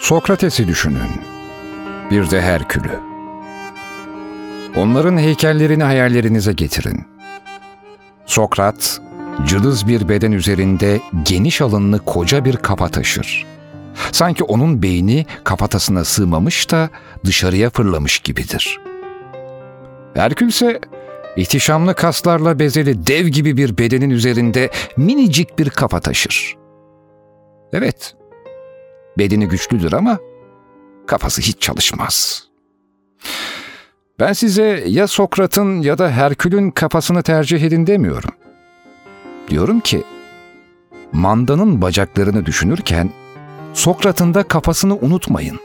Sokrates'i düşünün. Bir de Herkül'ü. Onların heykellerini hayallerinize getirin. Sokrat, cılız bir beden üzerinde geniş alınlı koca bir kafa taşır. Sanki onun beyni kafatasına sığmamış da dışarıya fırlamış gibidir. Herkül ise ihtişamlı kaslarla bezeli dev gibi bir bedenin üzerinde minicik bir kafa taşır. Evet, bedeni güçlüdür ama kafası hiç çalışmaz. Ben size ya Sokrat'ın ya da Herkül'ün kafasını tercih edin demiyorum. Diyorum ki, mandanın bacaklarını düşünürken Sokrat'ın da kafasını unutmayın.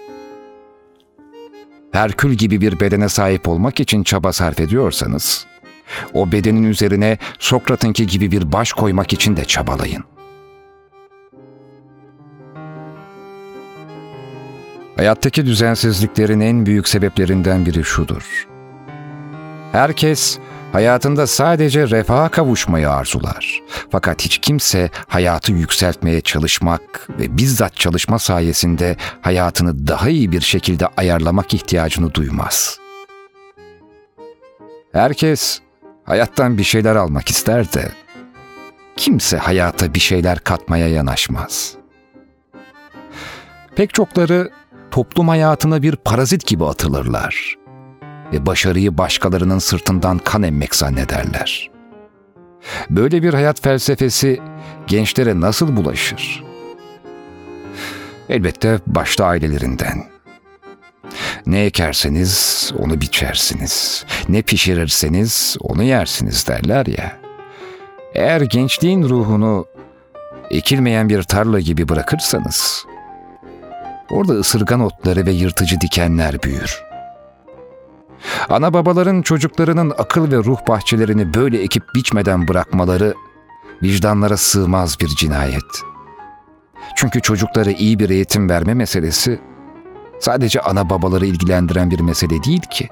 Herkül gibi bir bedene sahip olmak için çaba sarf ediyorsanız, o bedenin üzerine Sokrat'ınki gibi bir baş koymak için de çabalayın. Hayattaki düzensizliklerin en büyük sebeplerinden biri şudur. Herkes hayatında sadece refaha kavuşmayı arzular. Fakat hiç kimse hayatı yükseltmeye çalışmak ve bizzat çalışma sayesinde hayatını daha iyi bir şekilde ayarlamak ihtiyacını duymaz. Herkes hayattan bir şeyler almak ister de kimse hayata bir şeyler katmaya yanaşmaz. Pek çokları toplum hayatına bir parazit gibi atılırlar ve başarıyı başkalarının sırtından kan emmek zannederler. Böyle bir hayat felsefesi gençlere nasıl bulaşır? Elbette başta ailelerinden. Ne ekerseniz onu biçersiniz. Ne pişirirseniz onu yersiniz derler ya. Eğer gençliğin ruhunu ekilmeyen bir tarla gibi bırakırsanız, orada ısırgan otları ve yırtıcı dikenler büyür. Ana babaların çocuklarının akıl ve ruh bahçelerini böyle ekip biçmeden bırakmaları vicdanlara sığmaz bir cinayet. Çünkü çocuklara iyi bir eğitim verme meselesi sadece ana babaları ilgilendiren bir mesele değil ki.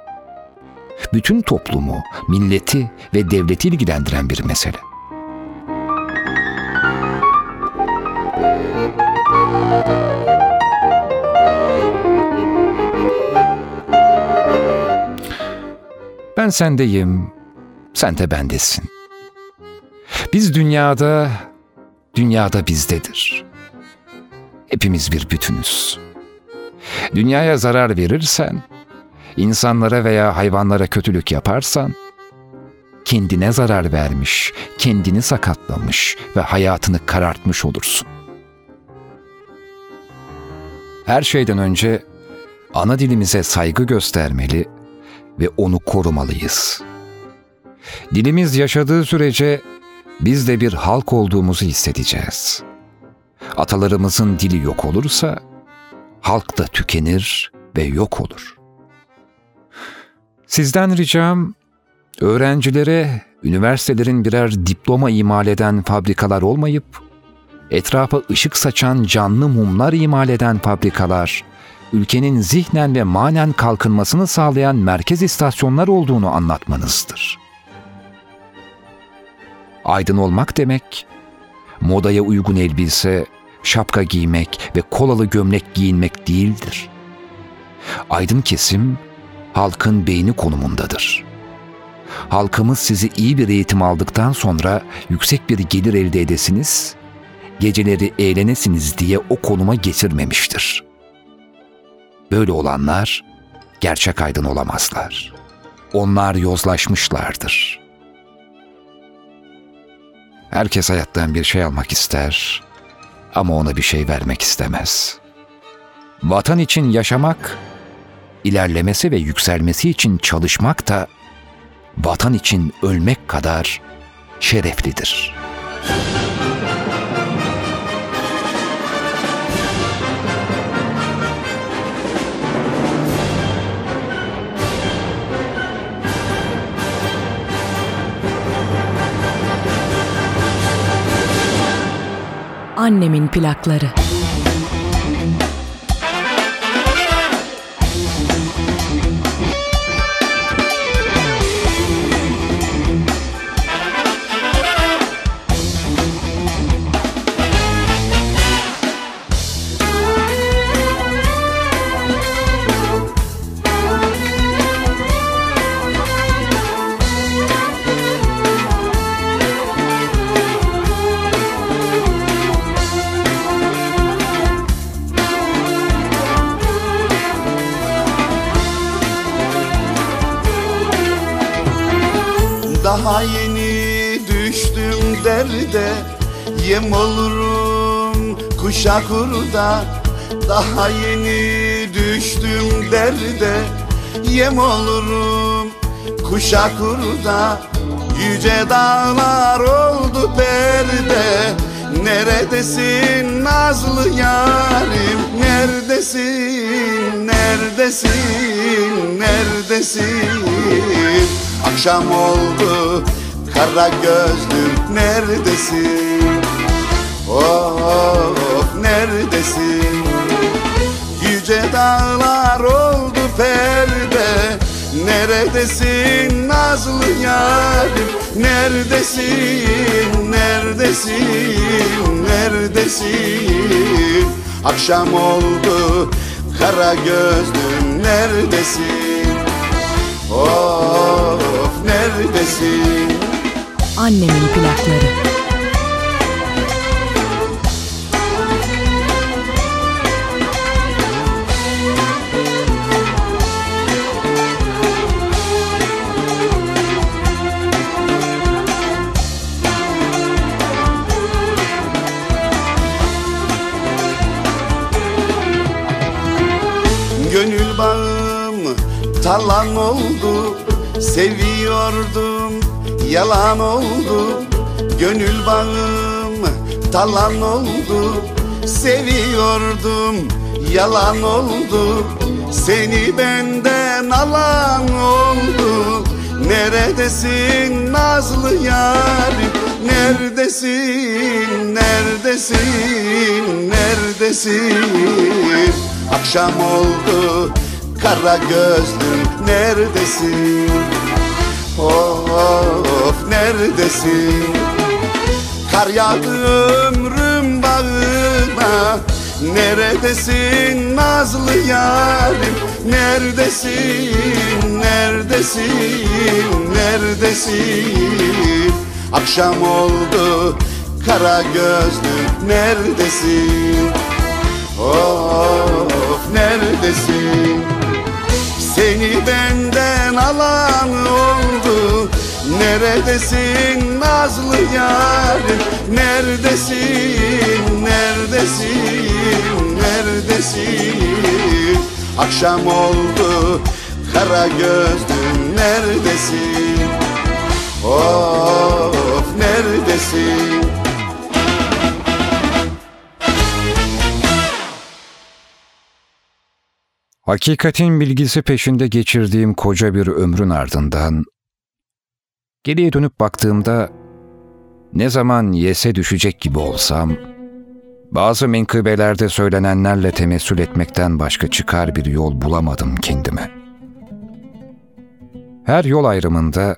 Bütün toplumu, milleti ve devleti ilgilendiren bir mesele. Ben sendeyim, sen de bendesin. Biz dünyada, dünyada bizdedir. Hepimiz bir bütünüz. Dünyaya zarar verirsen, insanlara veya hayvanlara kötülük yaparsan, kendine zarar vermiş, kendini sakatlamış ve hayatını karartmış olursun. Her şeyden önce ana dilimize saygı göstermeli ve onu korumalıyız. Dilimiz yaşadığı sürece biz de bir halk olduğumuzu hissedeceğiz. Atalarımızın dili yok olursa halk da tükenir ve yok olur. Sizden ricam öğrencilere üniversitelerin birer diploma imal eden fabrikalar olmayıp etrafa ışık saçan canlı mumlar imal eden fabrikalar, ülkenin zihnen ve manen kalkınmasını sağlayan merkez istasyonlar olduğunu anlatmanızdır. Aydın olmak demek, modaya uygun elbise, şapka giymek ve kolalı gömlek giyinmek değildir. Aydın kesim, halkın beyni konumundadır. Halkımız sizi iyi bir eğitim aldıktan sonra yüksek bir gelir elde edesiniz, geceleri eğlenesiniz diye o konuma getirmemiştir.'' Böyle olanlar gerçek aydın olamazlar. Onlar yozlaşmışlardır. Herkes hayattan bir şey almak ister ama ona bir şey vermek istemez. Vatan için yaşamak, ilerlemesi ve yükselmesi için çalışmak da vatan için ölmek kadar şereflidir.'' Annemin plakları. Daha yeni düştüm derde Yem olurum kuşa kurda. Daha yeni düştüm derde Yem olurum kuşa kurda. Yüce dağlar oldu perde Neredesin nazlı yarim? Neredesin, neredesin, neredesin Akşam oldu kara gözlüm neredesin? Of neredesin? Yüce dağlar oldu perde Neredesin nazlı yarim? Neredesin, neredesin, neredesin? Akşam oldu kara gözlüm neredesin Of neredesin Annemin plakları. Talan oldu Seviyordum yalan oldu. Gönül bağım talan oldu Seviyordum yalan oldu. Seni benden alan oldu. Neredesin nazlı yarim Neredesin, neredesin, neredesin? Akşam oldu kara gözlüm neredesin? Of neredesin? Kar yağdı ömrüm bağına Neredesin nazlı yarim? Neredesin, neredesin, neredesin? Akşam oldu kara gözlüm neredesin? Of neredesin Seni benden alan oldu. Neredesin nazlı yarim Neredesin, neredesin, neredesin? Akşam oldu kara gözlüm neredesin? Of neredesin Hakikatin bilgisi peşinde geçirdiğim koca bir ömrün ardından geriye dönüp baktığımda ne zaman yese düşecek gibi olsam bazı menkıbelerde söylenenlerle temessül etmekten başka çıkar bir yol bulamadım kendime. Her yol ayrımında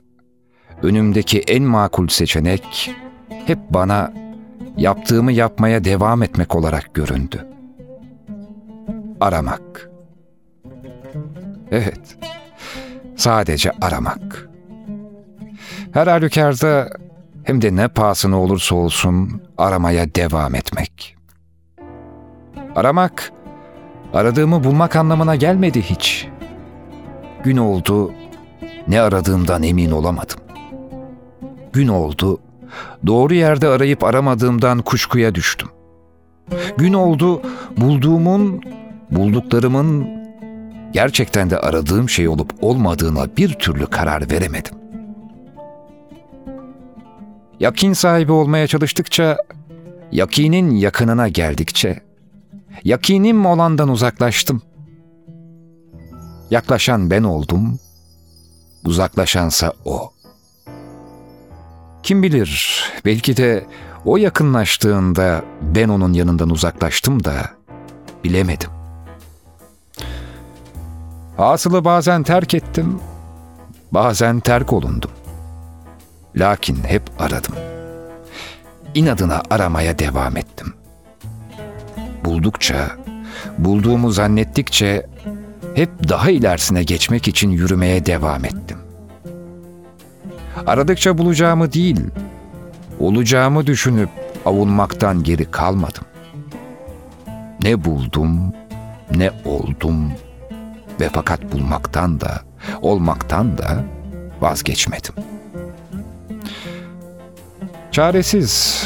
önümdeki en makul seçenek hep bana yaptığımı yapmaya devam etmek olarak göründü. Aramak. Evet, sadece aramak. Her halükarda hem de ne pahasına olursa olsun aramaya devam etmek. Aramak, aradığımı bulmak anlamına gelmedi hiç. Gün oldu, ne aradığımdan emin olamadım. Gün oldu, doğru yerde arayıp aramadığımdan kuşkuya düştüm. Gün oldu, bulduğumun, bulduklarımın gerçekten de aradığım şey olup olmadığına bir türlü karar veremedim. Yakin sahibi olmaya çalıştıkça, yakinin yakınına geldikçe, yakinim olandan uzaklaştım. Yaklaşan ben oldum, uzaklaşansa o. Kim bilir, belki de o yakınlaştığında ben onun yanından uzaklaştım da bilemedim. Hasılı bazen terk ettim, bazen terk olundum. Lakin hep aradım. İnadına aramaya devam ettim. Buldukça, bulduğumu zannettikçe hep daha ilerisine geçmek için yürümeye devam ettim. Aradıkça bulacağımı değil, olacağımı düşünüp avunmaktan geri kalmadım. Ne buldum, ne oldum ve fakat bulmaktan da, olmaktan da vazgeçmedim. Çaresiz.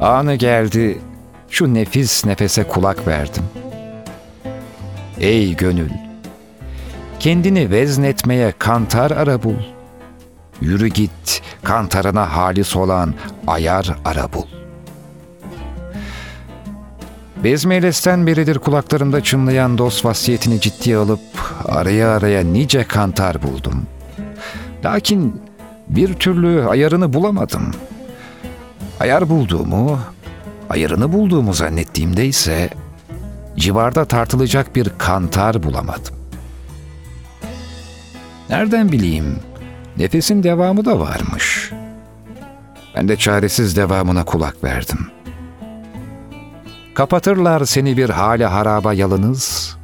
Anı geldi. Şu nefis nefese kulak verdim. Ey gönül! Kendini veznetmeye kantar ara bul. Yürü git kantarına halis olan ayar ara bul. Bezmeylesten beridir kulaklarımda çınlayan dost vasiyetini ciddiye alıp araya araya nice kantar buldum. Lakin bir türlü ayarını bulamadım. Ayar bulduğumu, ayarını bulduğumu zannettiğimde ise civarda tartılacak bir kantar bulamadım. Nereden bileyim, nefesin devamı da varmış. Ben de çaresiz devamına kulak verdim. Kapatırlar seni bir hale haraba yalınız,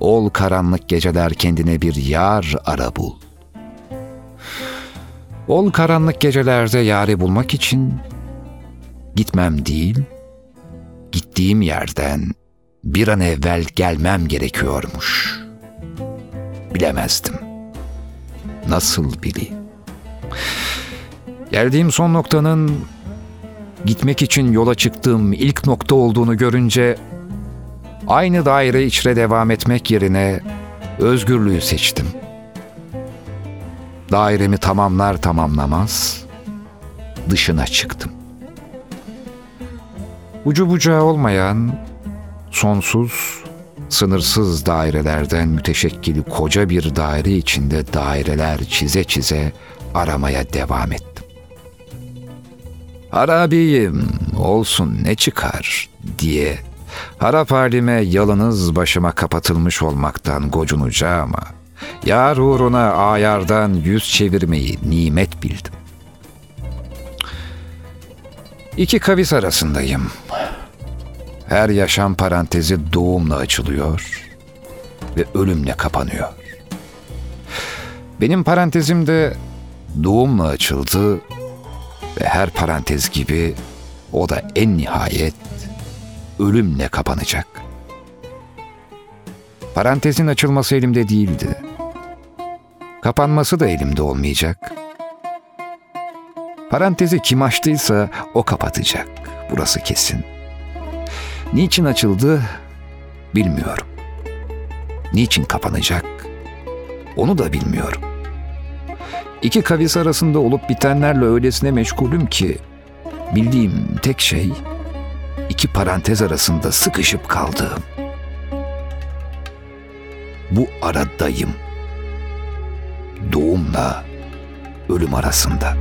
ol karanlık geceler kendine bir yar ara bul. Ol karanlık gecelerde yari bulmak için gitmem değil, gittiğim yerden bir an evvel gelmem gerekiyormuş. Bilemezdim. Nasıl bileyim? Geldiğim son noktanın gitmek için yola çıktığım ilk nokta olduğunu görünce aynı daire içre devam etmek yerine özgürlüğü seçtim. Dairemi tamamlar tamamlamaz dışına çıktım. Ucu bucağı olmayan, sonsuz, sınırsız dairelerden müteşekkil koca bir daire içinde daireler çize çize aramaya devam ettim. Harabiyim, olsun ne çıkar diye harap halime yalınız başıma kapatılmış olmaktan gocunacağım ama yar uğruna ayardan yüz çevirmeyi nimet bildim. İki kavis arasındayım. Her yaşam parantezi doğumla açılıyor ve ölümle kapanıyor. Benim parantezim de doğumla açıldı ve her parantez gibi o da en nihayet ölümle kapanacak. Parantezin açılması elimde değildi. Kapanması da elimde olmayacak. Parantezi kim açtıysa o kapatacak. Burası kesin. Niçin açıldı bilmiyorum. Niçin kapanacak onu da bilmiyorum. İki kavis arasında olup bitenlerle öylesine meşgulüm ki bildiğim tek şey iki parantez arasında sıkışıp kaldığım. Bu aradayım. Doğumla ölüm arasında.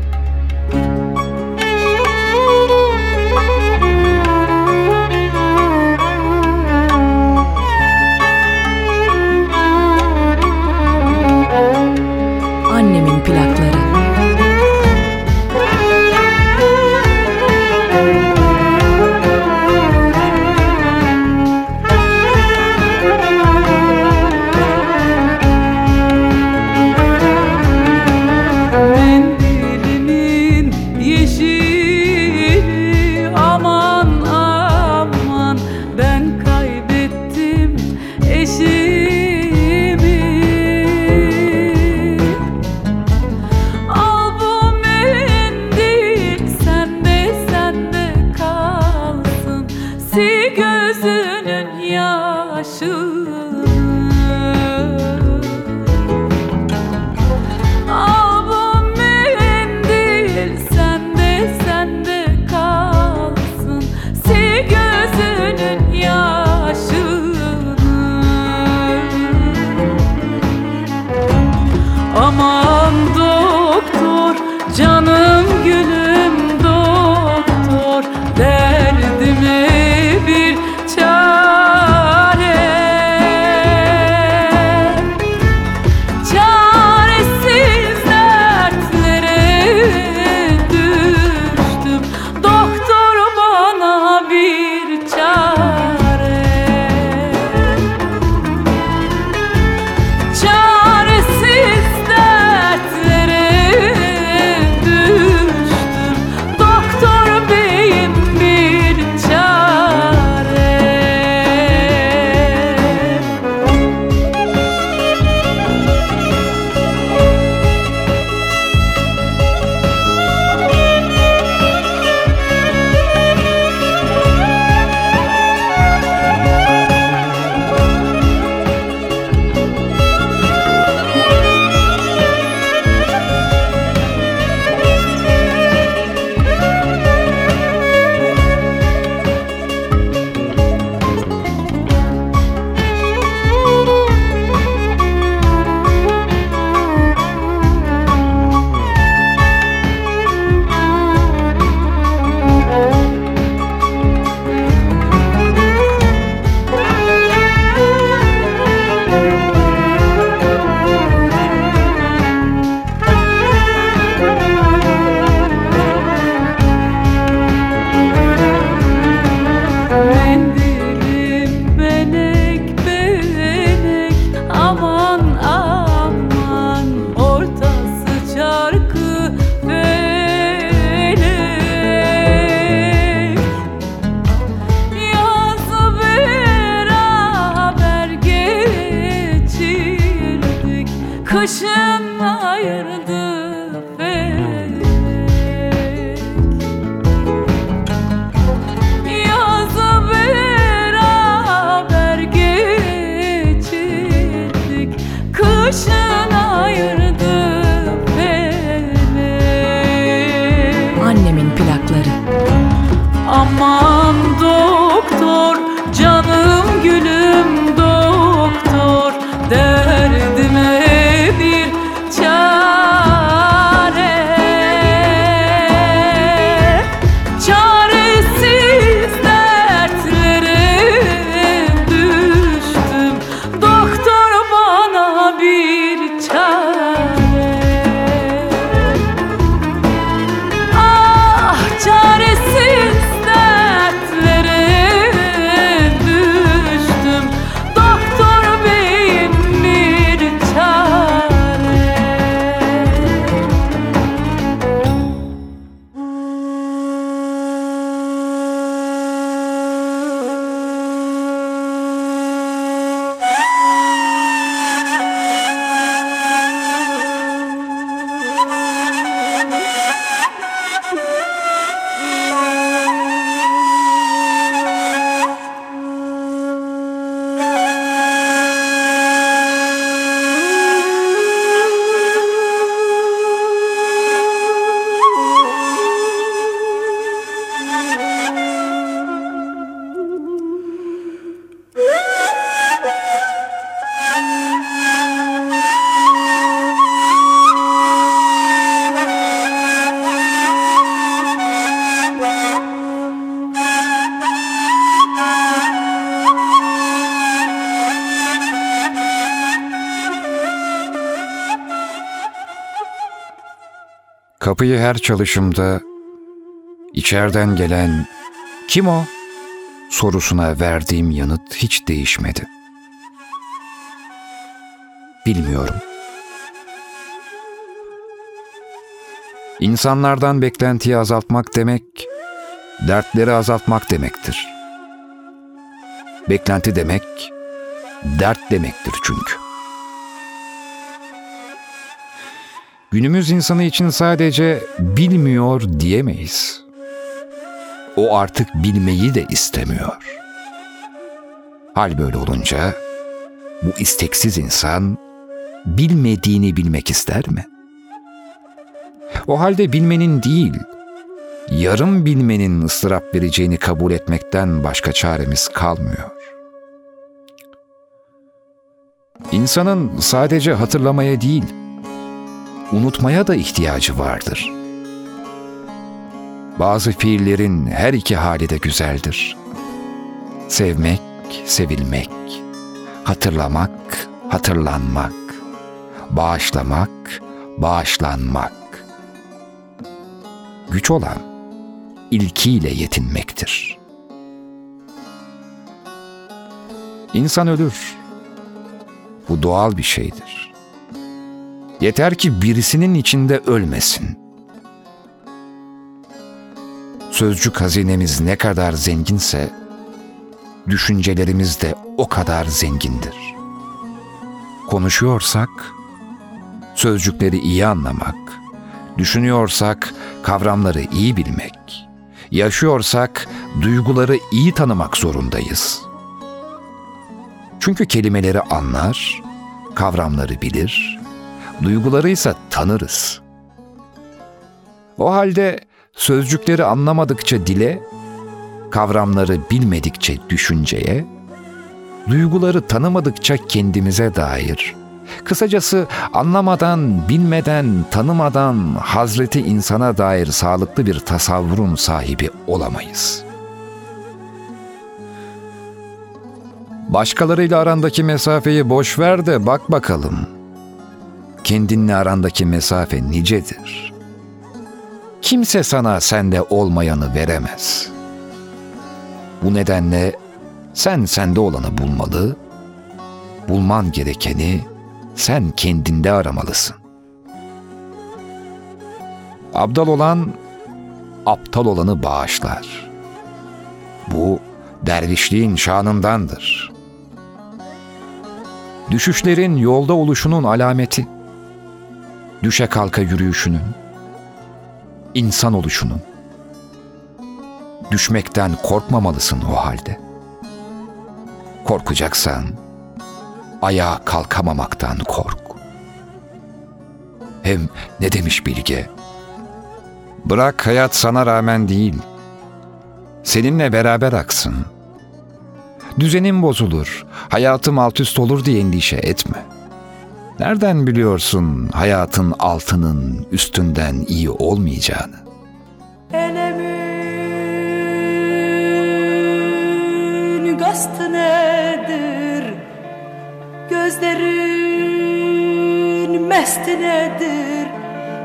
Her çalışımda içeriden gelen kim o sorusuna verdiğim yanıt hiç değişmedi. Bilmiyorum. İnsanlardan beklentiyi azaltmak demek, dertleri azaltmak demektir. Beklenti demek, dert demektir çünkü. Günümüz insanı için sadece bilmiyor diyemeyiz. O artık bilmeyi de istemiyor. Hal böyle olunca bu isteksiz insan bilmediğini bilmek ister mi? O halde bilmenin değil, yarım bilmenin ıstırap vereceğini kabul etmekten başka çaremiz kalmıyor. İnsanın sadece hatırlamaya değil, unutmaya da ihtiyacı vardır. Bazı fiillerin her iki hali de güzeldir. Sevmek, sevilmek, hatırlamak, hatırlanmak, bağışlamak, bağışlanmak. Güç olan ilkiyle yetinmektir. İnsan ölür. Bu doğal bir şeydir. Yeter ki birisinin içinde ölmesin. Sözcük hazinemiz ne kadar zenginse, düşüncelerimiz de o kadar zengindir. Konuşuyorsak, sözcükleri iyi anlamak, düşünüyorsak, kavramları iyi bilmek, yaşıyorsak, duyguları iyi tanımak zorundayız. Çünkü kelimeleri anlar, kavramları bilir, duyguları ise tanırız. O halde sözcükleri anlamadıkça dile, kavramları bilmedikçe düşünceye, duyguları tanımadıkça kendimize dair, kısacası anlamadan, bilmeden, tanımadan Hazreti insana dair sağlıklı bir tasavvurun sahibi olamayız. Başkalarıyla arandaki mesafeyi boş ver de bak bakalım. Kendinle arandaki mesafe nicedir. Kimse sana sende olmayanı veremez. Bu nedenle sen sende olanı bulmalı, bulman gerekeni sen kendinde aramalısın. Abdal olan aptal olanı bağışlar. Bu dervişliğin şanındandır. Düşüşlerin yolda oluşunun alameti. Düşe kalka yürüyüşünün, insan oluşunun. Düşmekten korkmamalısın o halde. Korkacaksan ayağa kalkamamaktan kork. Hem ne demiş bilge? Bırak hayat sana rağmen değil, seninle beraber aksın. Düzenin bozulur, hayatım alt üst olur diye endişe etme. Nereden biliyorsun hayatın altının üstünden iyi olmayacağını? Elemin kastı nedir? Gözlerin mesti nedir?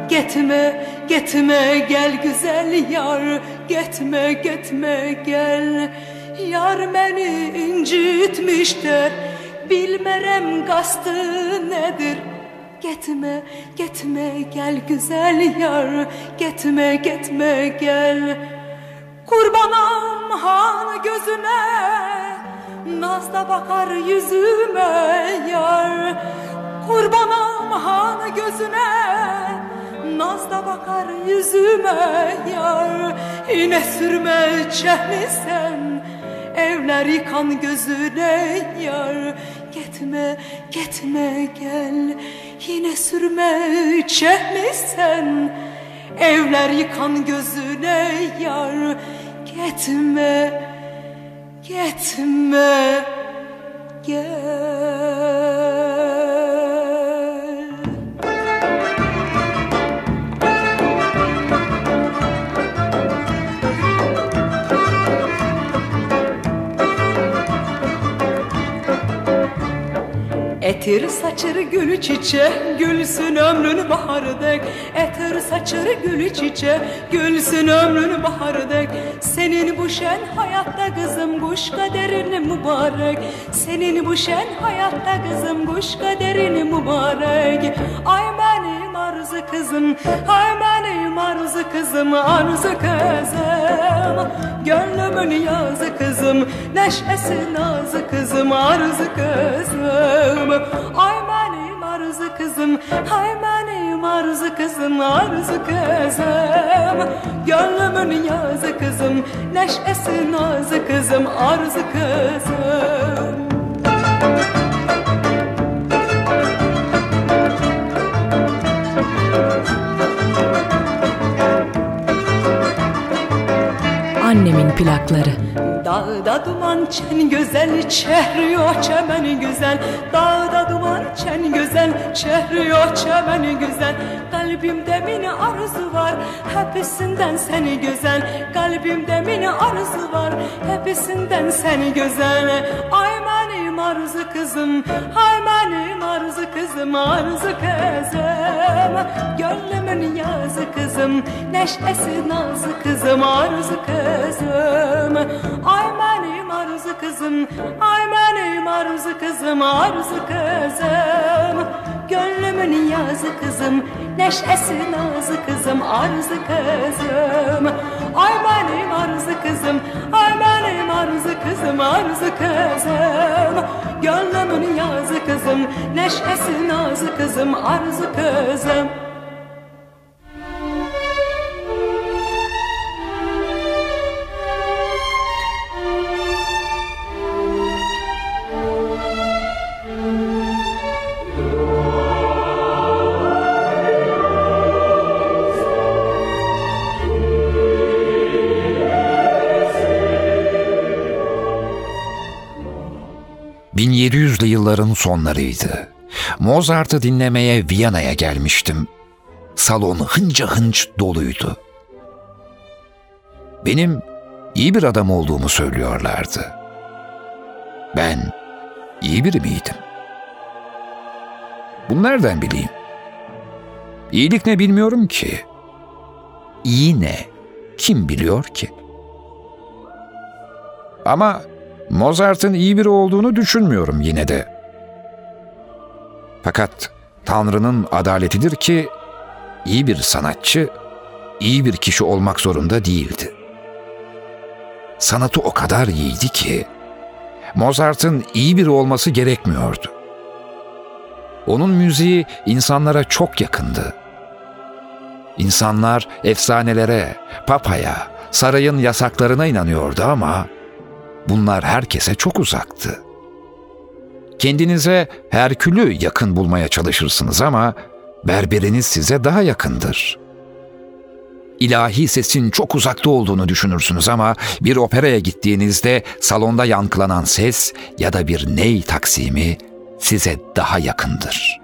Gitme, gitme gel güzel yar Gitme, gitme gel Yar beni incitmiştir Bilmerem kastı nedir? Gitme, gitme gel güzel yar. Gitme, gitme gel. Kurbanım han gözüne Nazda bakar yüzüme yar. Kurbanım han gözüne Nazda bakar yüzüme yar. Yine sürme çehni sen Evler yıkan gözüne yar. Gitme, gitme gel. Yine sürme çehni sen. Evler yıkan gözüne yar. Gitme, gitme gel Etir saçır gülü çiçe Gülsün ömrün baharı dek. Etir saçır gülü çiçe Gülsün ömrün baharı dek. Senin bu şen hayatta kızım Kuş kaderin mübarek. Senin bu şen hayatta kızım Kuş kaderin mübarek. Ay benim arzu kızım Ay benim arzu kızım Arzu kızım. Gönlümün yazı kızım Neşesi nazı kızım Arzu kızım Ay benim arzu kızım Ay benim arzu kızım Arzu kızım. Gönlümün yazı kızım Neşesi nazı kızım Arzu kızım Annemin plakları. Dağda duman çen güzel, çehriyor çemen güzel. Dağda duman çen güzel, çehriyor çemen güzel. Kalbimde mini arzu var, hepsinden seni güzel. Kalbimde mini arzu var, hepsinden seni güzel. Ay benim arzu kızım, ay benim arzu kızım, arzu kızım. Gönlümün yazı kızım, neşesi nazı kızım, arzu kızım. Ay benim arzu kızım, ay benim arzu kızım, arzu kızım. Gönlümün yazı kızım, neşesi nazı kızım, arzu kızım. Ay benim arzu kızım, ay benim arzu kızım, arzu kızım. Gönlümün yazı kızım, neşesi nazı kızım, arzu kızım. ...1700'lü yılların sonlarıydı. Mozart'ı dinlemeye Viyana'ya gelmiştim. Salon hınca hınç doluydu. Benim iyi bir adam olduğumu söylüyorlardı. Ben iyi biri miydim? Bunu nereden bileyim? İyilik ne bilmiyorum ki. İyi ne? Kim biliyor ki? Ama Mozart'ın iyi biri olduğunu düşünmüyorum yine de. Fakat Tanrı'nın adaletidir ki iyi bir sanatçı iyi bir kişi olmak zorunda değildi. Sanatı o kadar iyiydi ki Mozart'ın iyi biri olması gerekmiyordu. Onun müziği insanlara çok yakındı. İnsanlar efsanelere, papaya, sarayın yasaklarına inanıyordu ama bunlar herkese çok uzaktı. Kendinize Herkül'ü yakın bulmaya çalışırsınız ama berberiniz size daha yakındır. İlahi sesin çok uzakta olduğunu düşünürsünüz ama bir operaya gittiğinizde salonda yankılanan ses ya da bir ney taksimi size daha yakındır.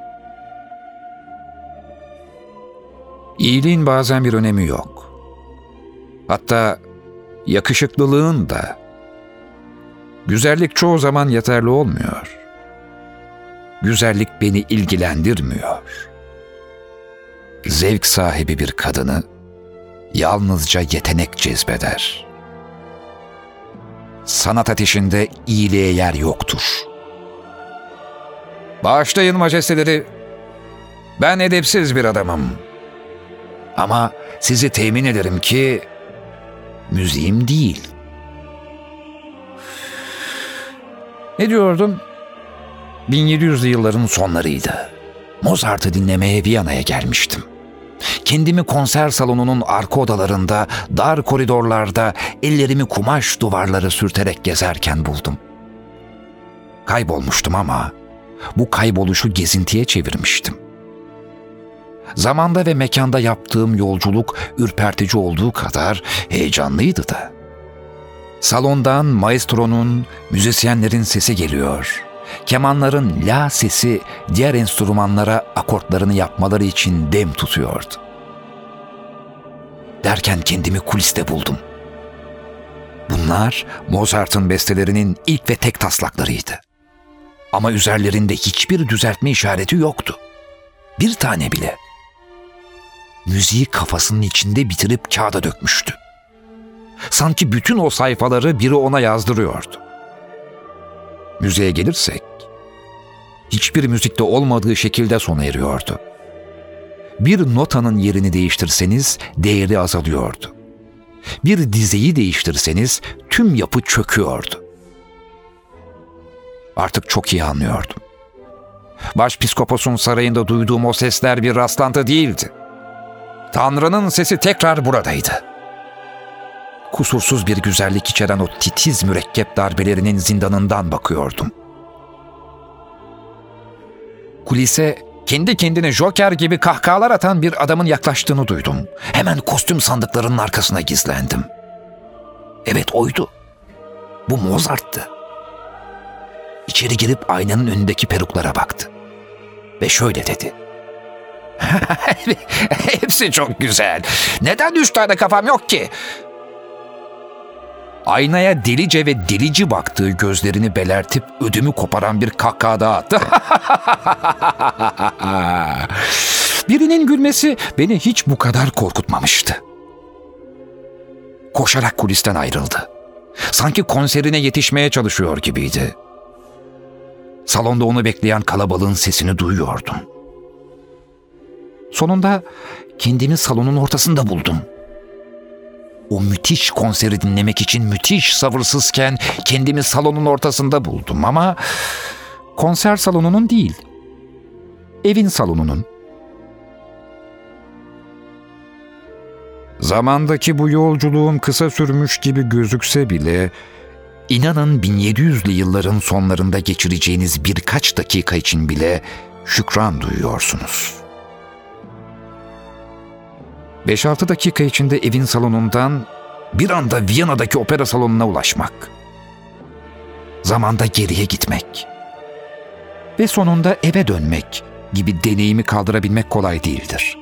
İyiliğin bazen bir önemi yok. Hatta yakışıklılığın da. Güzellik çoğu zaman yeterli olmuyor. Güzellik beni ilgilendirmiyor. Zevk sahibi bir kadını yalnızca yetenek cezbeder. Sanat ateşinde iyiliğe yer yoktur. Bağışlayın majesteleri, ben edepsiz bir adamım. Ama sizi temin ederim ki müziğim değil. Ne diyordum? 1700'lü yılların sonlarıydı. Mozart'ı dinlemeye Viyana'ya gelmiştim. Kendimi konser salonunun arka odalarında, dar koridorlarda, ellerimi kumaş duvarları sürterek gezerken buldum. Kaybolmuştum ama bu kayboluşu gezintiye çevirmiştim. Zamanda ve mekanda yaptığım yolculuk ürpertici olduğu kadar heyecanlıydı da. Salondan maestronun, müzisyenlerin sesi geliyor. Kemanların la sesi diğer enstrümanlara akortlarını yapmaları için dem tutuyordu. Derken kendimi kuliste buldum. Bunlar Mozart'ın bestelerinin ilk ve tek taslaklarıydı. Ama üzerlerinde hiçbir düzeltme işareti yoktu. Bir tane bile. Müziği kafasının içinde bitirip kağıda dökmüştü. Sanki bütün o sayfaları biri ona yazdırıyordu. Müziğe gelirsek, hiçbir müzikte olmadığı şekilde sona eriyordu. Bir notanın yerini değiştirseniz değeri azalıyordu. Bir dizeyi değiştirseniz tüm yapı çöküyordu. Artık çok iyi anlıyordum. Başpiskoposun sarayında duyduğum o sesler bir rastlantı değildi. Tanrı'nın sesi tekrar buradaydı. Kusursuz bir güzellik içeren o titiz mürekkep darbelerinin zindanından bakıyordum. Kulise kendi kendine Joker gibi kahkahalar atan bir adamın yaklaştığını duydum. Hemen kostüm sandıklarının arkasına gizlendim. Evet oydu. Bu Mozart'tı. İçeri girip aynanın önündeki peruklara baktı. Ve şöyle dedi. Hepsi çok güzel. Neden üç tane kafam yok ki? Aynaya delice ve delici baktığı gözlerini belertip ödümü koparan bir kahkaha daha attı. Birinin gülmesi beni hiç bu kadar korkutmamıştı. Koşarak kulisten ayrıldı. Sanki konserine yetişmeye çalışıyor gibiydi. Salonda onu bekleyen kalabalığın sesini duyuyordum. Sonunda kendimi salonun ortasında buldum. O müthiş konseri dinlemek için müthiş sabırsızken kendimi salonun ortasında buldum ama konser salonunun değil, evin salonunun. Zamandaki bu yolculuğum kısa sürmüş gibi gözükse bile İnanın 1700'lü yılların sonlarında geçireceğiniz birkaç dakika için bile şükran duyuyorsunuz. 5-6 dakika içinde evin salonundan bir anda Viyana'daki opera salonuna ulaşmak. Zamanda geriye gitmek. Ve sonunda eve dönmek gibi deneyimi kaldırabilmek kolay değildir.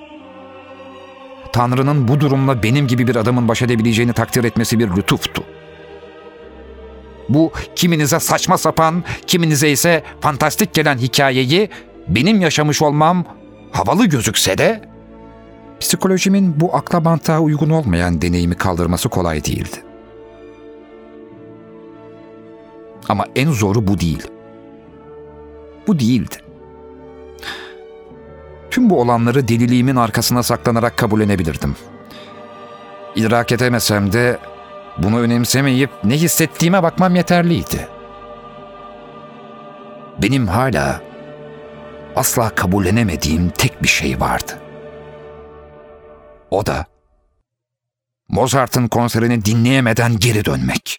Tanrı'nın bu durumla benim gibi bir adamın baş edebileceğini takdir etmesi bir lütuftu. Bu kiminize saçma sapan, kiminize ise fantastik gelen hikayeyi benim yaşamış olmam havalı gözükse de psikolojimin bu akla mantığa uygun olmayan deneyimi kaldırması kolay değildi. Ama en zoru bu değil. Bu değildi. Tüm bu olanları deliliğimin arkasına saklanarak kabullenebilirdim. İdrak edemesem de bunu önemsemeyip ne hissettiğime bakmam yeterliydi. Benim hala asla kabullenemediğim tek bir şey vardı. O da Mozart'ın konserini dinleyemeden geri dönmek.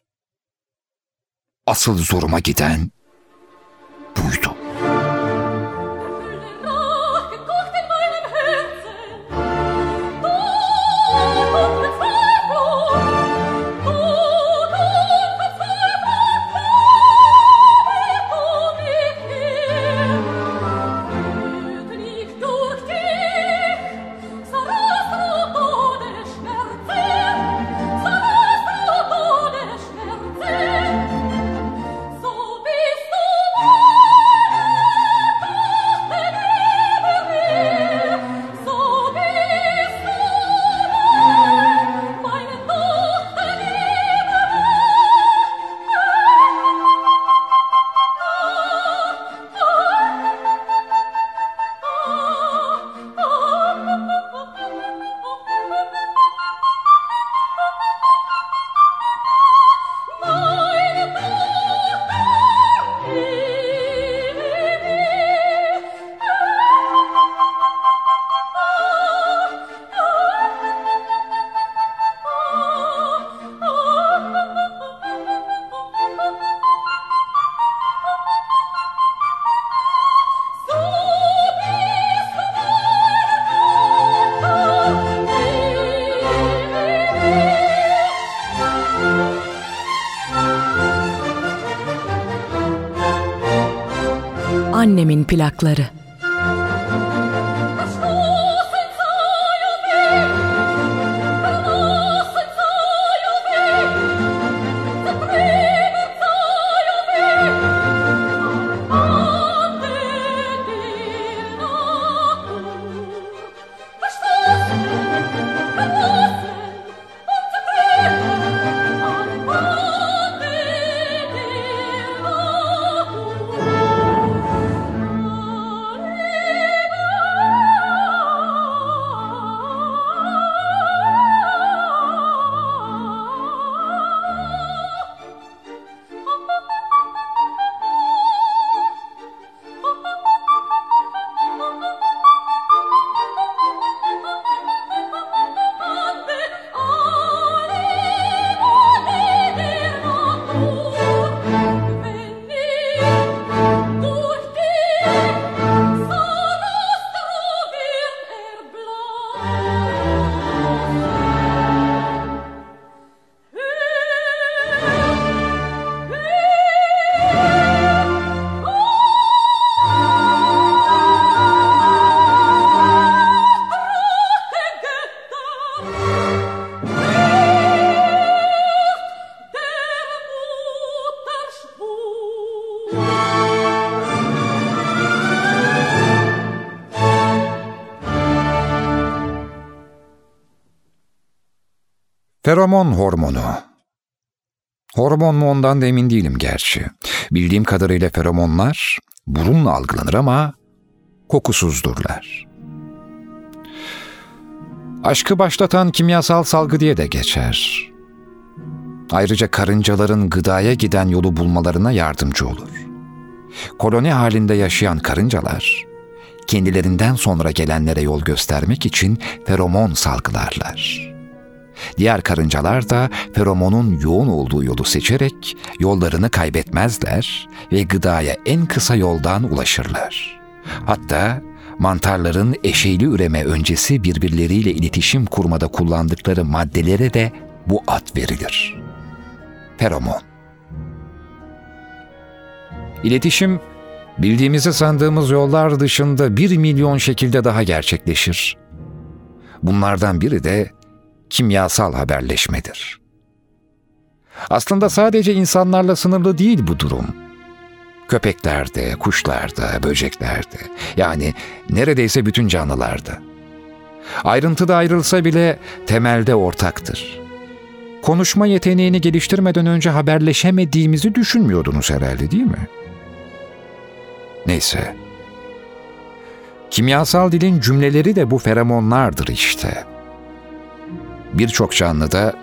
Asıl zoruma giden buydu. Annemin Feromon hormonu. Hormon mu ondan da emin değilim gerçi. Bildiğim kadarıyla feromonlar burunla algılanır ama kokusuzdurlar. Aşkı başlatan kimyasal salgı diye de geçer. Ayrıca karıncaların gıdaya giden yolu bulmalarına yardımcı olur. Koloni halinde yaşayan karıncalar, kendilerinden sonra gelenlere yol göstermek için feromon salgılarlar. Diğer karıncalar da feromonun yoğun olduğu yolu seçerek yollarını kaybetmezler ve gıdaya en kısa yoldan ulaşırlar. Hatta mantarların eşeyli üreme öncesi birbirleriyle iletişim kurmada kullandıkları maddelere de bu ad verilir. Feromon İletişim, bildiğimizi sandığımız yollar dışında bir milyon şekilde daha gerçekleşir. Bunlardan biri de kimyasal haberleşmedir. Aslında sadece insanlarla sınırlı değil bu durum. Köpeklerde, kuşlarda, böceklerde, yani neredeyse bütün canlılarda. Ayrıntıda ayrılsa bile temelde ortaktır. Konuşma yeteneğini geliştirmeden önce haberleşemediğimizi düşünmüyordunuz herhalde değil mi? Neyse. Kimyasal dilin cümleleri de bu feromonlardır işte.'' Birçok canlıda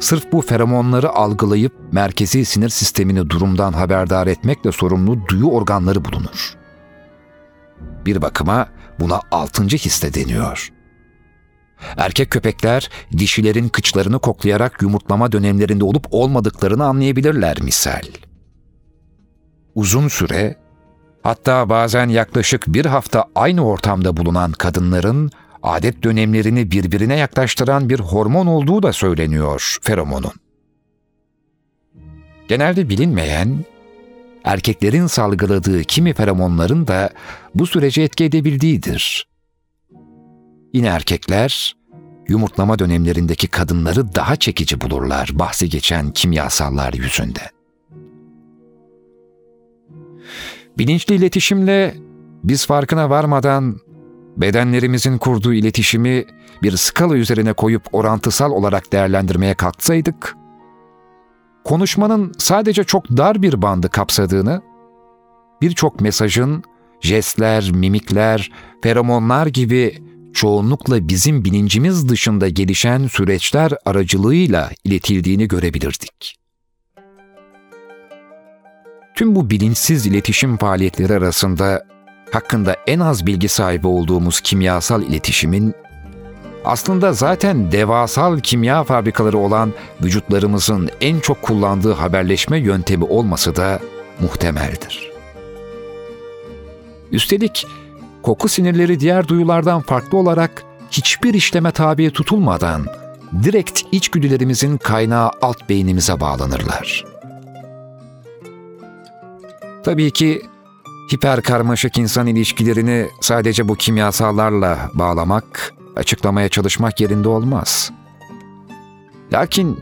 sırf bu feromonları algılayıp merkezi sinir sistemini durumdan haberdar etmekle sorumlu duyu organları bulunur. Bir bakıma buna altıncı hisse deniyor. Erkek köpekler dişilerin kıçlarını koklayarak yumurtlama dönemlerinde olup olmadıklarını anlayabilirler misal. Uzun süre, hatta bazen yaklaşık bir hafta aynı ortamda bulunan kadınların adet dönemlerini birbirine yaklaştıran bir hormon olduğu da söyleniyor feromonun. Genelde bilinmeyen, erkeklerin salgıladığı kimi feromonların da bu sürece etki edebildiğidir. Yine erkekler, yumurtlama dönemlerindeki kadınları daha çekici bulurlar bahsi geçen kimyasallar yüzünden. Bilinçli iletişimle biz farkına varmadan bedenlerimizin kurduğu iletişimi bir skala üzerine koyup orantısal olarak değerlendirmeye kalksaydık, konuşmanın sadece çok dar bir bandı kapsadığını, birçok mesajın jestler, mimikler, feromonlar gibi çoğunlukla bizim bilincimiz dışında gelişen süreçler aracılığıyla iletildiğini görebilirdik. Tüm bu bilinçsiz iletişim faaliyetleri arasında hakkında en az bilgi sahibi olduğumuz kimyasal iletişimin aslında zaten devasal kimya fabrikaları olan vücutlarımızın en çok kullandığı haberleşme yöntemi olması da muhtemeldir. Üstelik koku sinirleri diğer duyulardan farklı olarak hiçbir işleme tabi tutulmadan direkt içgüdülerimizin kaynağı alt beynimize bağlanırlar. Tabii ki hiper karmaşık insan ilişkilerini sadece bu kimyasallarla bağlamak, açıklamaya çalışmak yerinde olmaz. Lakin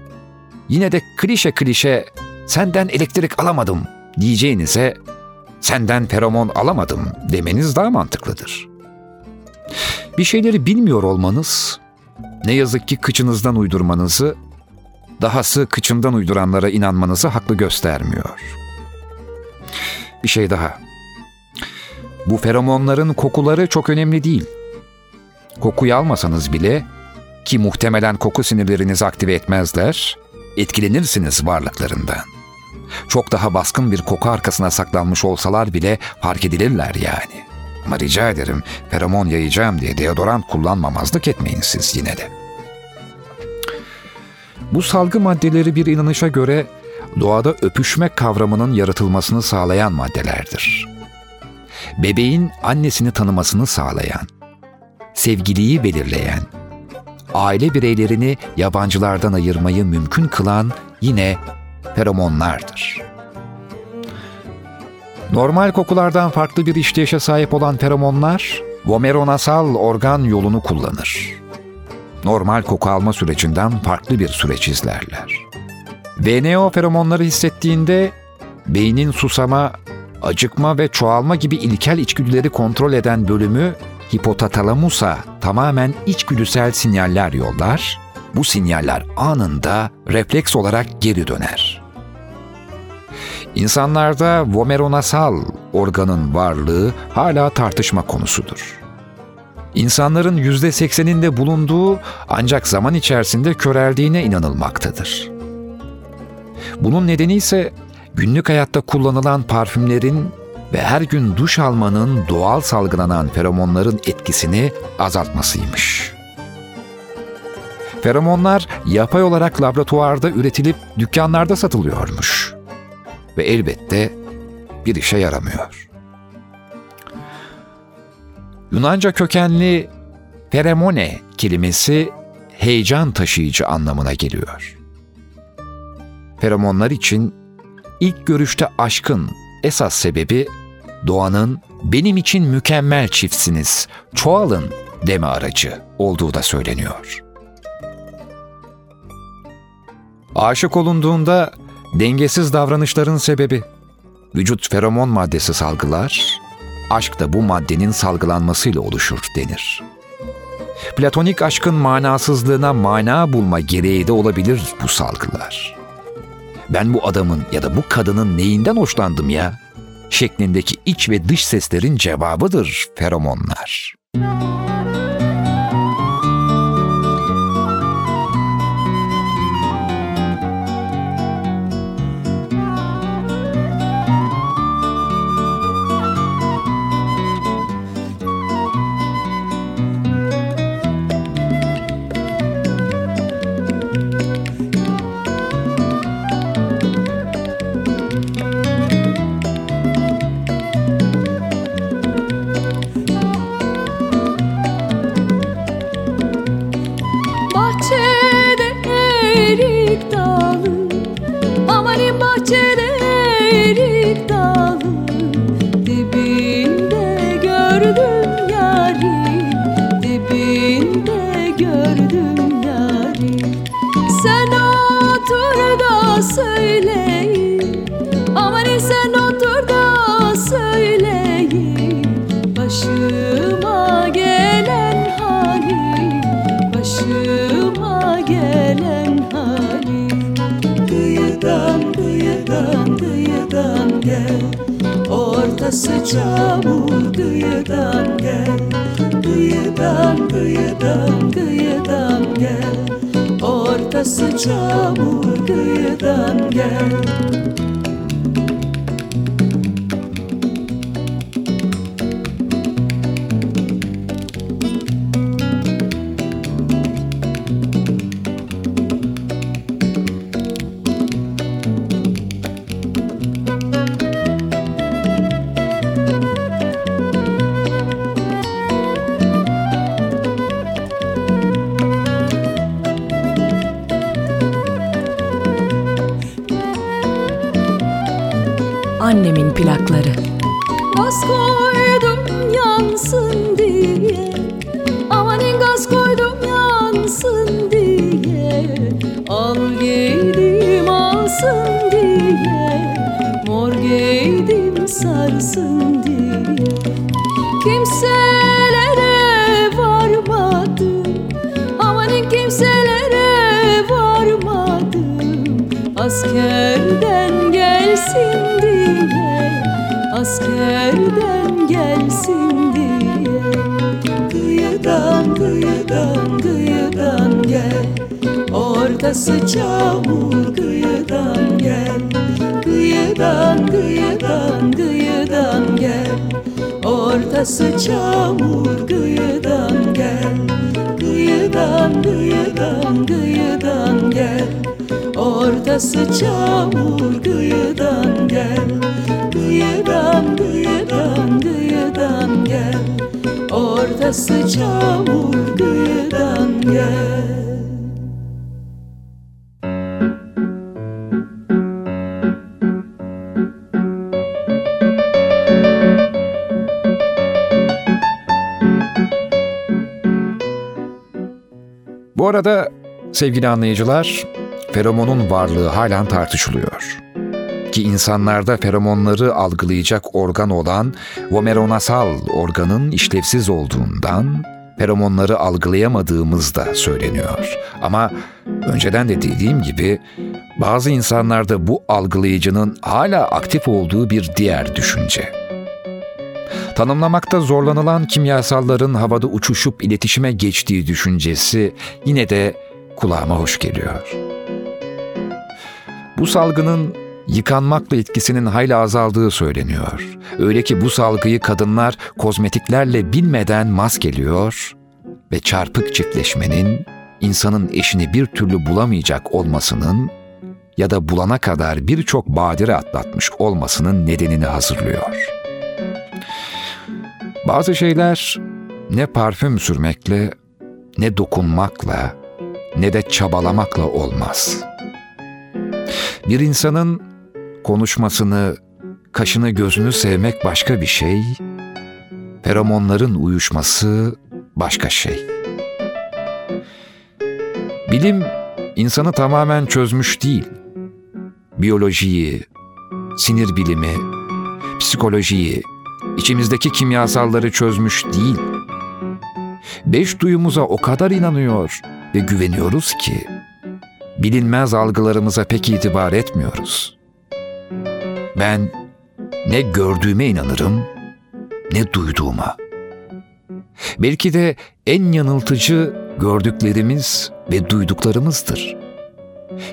yine de klişe klişe senden elektrik alamadım diyeceğinize senden feromon alamadım demeniz daha mantıklıdır. Bir şeyleri bilmiyor olmanız, ne yazık ki kıçınızdan uydurmanızı, dahası kıçından uyduranlara inanmanızı haklı göstermiyor. Bir şey daha. Bu feromonların kokuları çok önemli değil. Kokuyu almasanız bile ki muhtemelen koku sinirlerinizi aktive etmezler, etkilenirsiniz varlıklarından. Çok daha baskın bir koku arkasına saklanmış olsalar bile fark edilirler yani. Ama rica ederim feromon yayacağım diye deodorant kullanmamazlık etmeyin siz yine de. Bu salgı maddeleri bir inanışa göre doğada öpüşme kavramının yaratılmasını sağlayan maddelerdir. Bebeğin annesini tanımasını sağlayan, sevgiliyi belirleyen, aile bireylerini yabancılardan ayırmayı mümkün kılan yine feromonlardır. Normal kokulardan farklı bir işleyişe sahip olan feromonlar, vomeronasal organ yolunu kullanır. Normal koku alma sürecinden farklı bir süreç izlerler. VNO feromonları hissettiğinde beynin susama, acıkma ve çoğalma gibi ilkel içgüdüleri kontrol eden bölümü hipotalamusa tamamen içgüdüsel sinyaller yollar bu sinyaller anında refleks olarak geri döner. İnsanlarda vomeronasal organın varlığı hala tartışma konusudur. İnsanların yüzde sekseninde bulunduğu ancak zaman içerisinde köreldiğine inanılmaktadır. Bunun nedeni ise günlük hayatta kullanılan parfümlerin ve her gün duş almanın doğal salgılanan feromonların etkisini azaltmasıymış.'' Feromonlar yapay olarak laboratuvarda üretilip dükkanlarda satılıyormuş. Ve elbette bir işe yaramıyor. Yunanca kökenli feromone kelimesi heyecan taşıyıcı anlamına geliyor. Feromonlar için ilk görüşte aşkın esas sebebi doğanın benim için mükemmel çiftsiniz, çoğalın deme aracı olduğu da söyleniyor. Aşık olunduğunda dengesiz davranışların sebebi. Vücut feromon maddesi salgılar, aşk da bu maddenin salgılanmasıyla oluşur denir. Platonik aşkın manasızlığına mana bulma gereği de olabilir bu salgılar. Ben bu adamın ya da bu kadının neyinden hoşlandım ya? şeklindeki iç ve dış seslerin cevabıdır feromonlar. Müzik Ortası çamur kıyıdan gel. Kıyıdan kıyıdan kıyıdan gel. Ortası çamur kıyıdan gel sevgili anlayıcılar, feromonun varlığı halen tartışılıyor. Ki insanlarda feromonları algılayacak organ olan vomeronasal organın işlevsiz olduğundan feromonları algılayamadığımız da söyleniyor. Ama önceden de dediğim gibi bazı insanlarda bu algılayıcının hala aktif olduğu bir diğer düşünce. Tanımlamakta zorlanılan kimyasalların havada uçuşup iletişime geçtiği düşüncesi yine de kulağıma hoş geliyor. Bu salgının yıkanmakla etkisinin hayli azaldığı söyleniyor. Öyle ki bu salgıyı kadınlar kozmetiklerle bilmeden maskeliyor ve çarpık çiftleşmenin insanın eşini bir türlü bulamayacak olmasının ya da bulana kadar birçok badire atlatmış olmasının nedenini hazırlıyor. Bazı şeyler ne parfüm sürmekle, ne dokunmakla, ne de çabalamakla olmaz. Bir insanın konuşmasını, kaşını gözünü sevmek başka bir şey, feromonların uyuşması başka şey. Bilim insanı tamamen çözmüş değil. Biyolojiyi, sinir bilimi, psikolojiyi, içimizdeki kimyasalları çözmüş değil. Beş duyumuza o kadar inanıyor ve güveniyoruz ki bilinmez algılarımıza pek itibar etmiyoruz. Ben ne gördüğüme inanırım ne duyduğuma. Belki de en yanıltıcı gördüklerimiz ve duyduklarımızdır.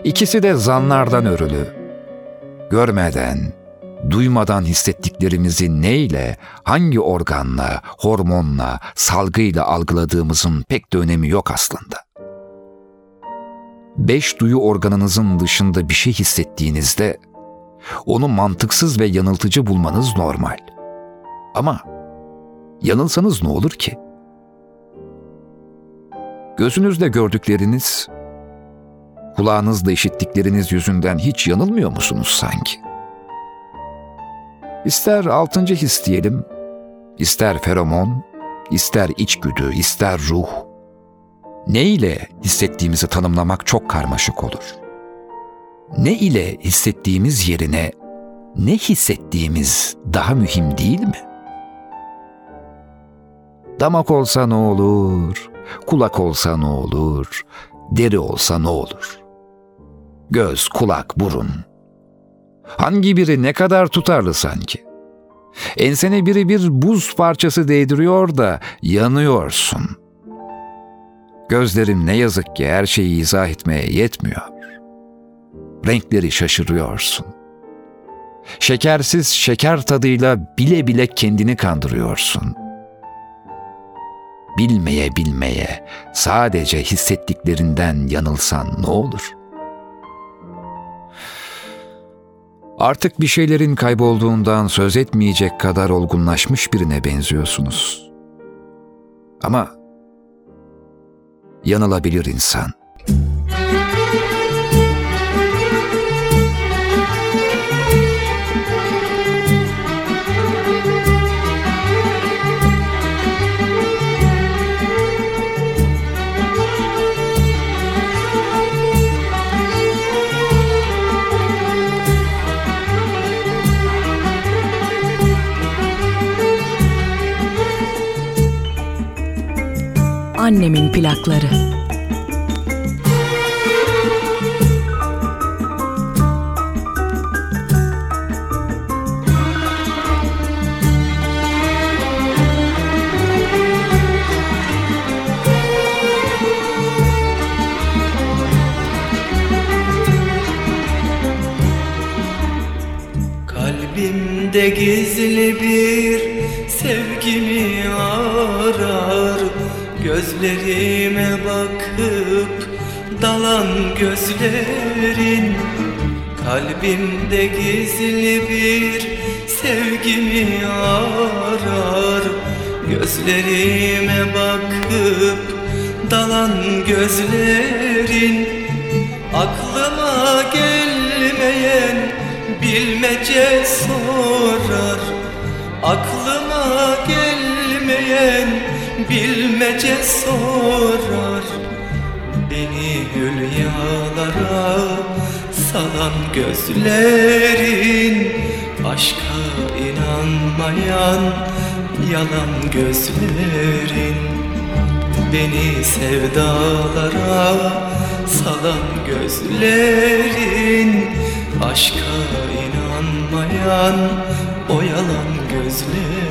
İkisi de zanlardan örülü. Görmeden, duymadan hissettiklerimizi neyle, hangi organla, hormonla, salgıyla algıladığımızın pek de önemi yok aslında. Beş duyu organınızın dışında bir şey hissettiğinizde onu mantıksız ve yanıltıcı bulmanız normal. Ama yanılsanız ne olur ki? Gözünüzle gördükleriniz, kulağınızla işittikleriniz yüzünden hiç yanılmıyor musunuz sanki? İster altıncı his diyelim, ister feromon, ister içgüdü, ister ruh. Ne ile hissettiğimizi tanımlamak çok karmaşık olur. Ne ile hissettiğimiz yerine ne hissettiğimiz daha mühim değil mi? Damak olsa ne olur, kulak olsa ne olur, deri olsa ne olur? Göz, kulak, burun. Hangi biri ne kadar tutarlı sanki? Ensene biri bir buz parçası değdiriyor da yanıyorsun. Gözlerim ne yazık ki her şeyi izah etmeye yetmiyor. Renkleri şaşırıyorsun. Şekersiz şeker tadıyla bile bile kendini kandırıyorsun. Bilmeye bilmeye sadece hissettiklerinden yanılsan ne olur?'' Artık bir şeylerin kaybolduğundan söz etmeyecek kadar olgunlaşmış birine benziyorsunuz. Ama yanılabilir insan. Annemin plakları. Kalbimde gizli Gözlerime bakıp dalan gözlerin Kalbimde gizli bir sevgimi arar. Gözlerime bakıp dalan gözlerin Aklıma gelmeyen bilmece sorar bilmece sorar Beni hülyalara salan gözlerin Aşka inanmayan yalan gözlerin. Beni sevdalara salan gözlerin Aşka inanmayan o yalan gözlerin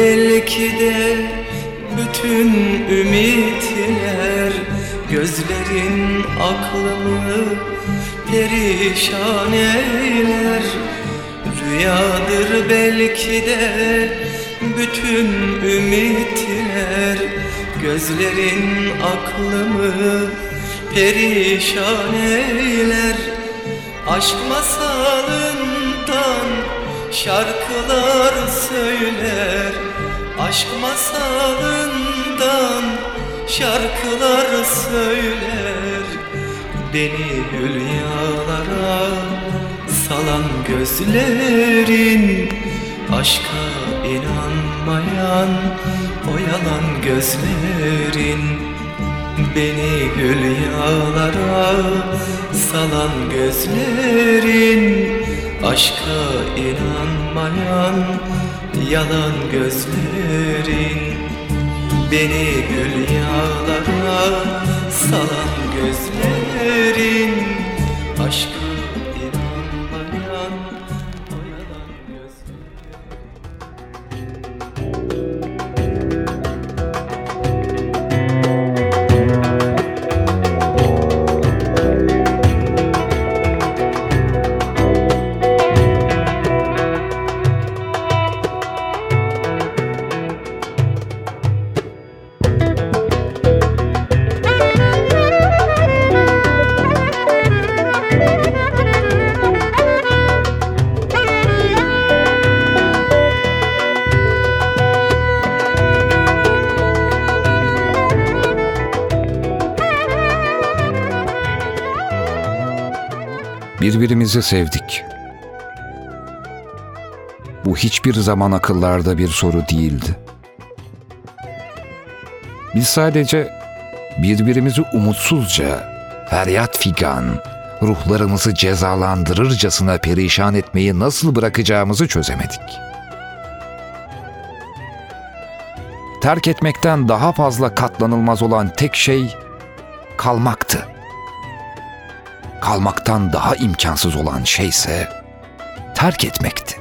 belki de bütün ümitler Gözlerin aklımı perişan eyler. Rüyadır belki de bütün ümitler Gözlerin aklımı perişan eyler. Aşk masalından şarkılar söyler Aşk masalından şarkılar söyler. Beni hülyalara salan gözlerin Aşka inanmayan o yalan gözlerin. Beni hülyalara salan gözlerin Aşka inanmayan yalan gözlerin Beni hülyalara salan gözlerin. Aşka Birbirimizi sevdik. Bu hiçbir zaman akıllarda bir soru değildi. Biz sadece birbirimizi umutsuzca, feryat figan, ruhlarımızı cezalandırırcasına perişan etmeyi nasıl bırakacağımızı çözemedik. Terk etmekten daha fazla katlanılmaz olan tek şey kalmaktı. Kalmaktan daha imkansız olan şeyse terk etmekti.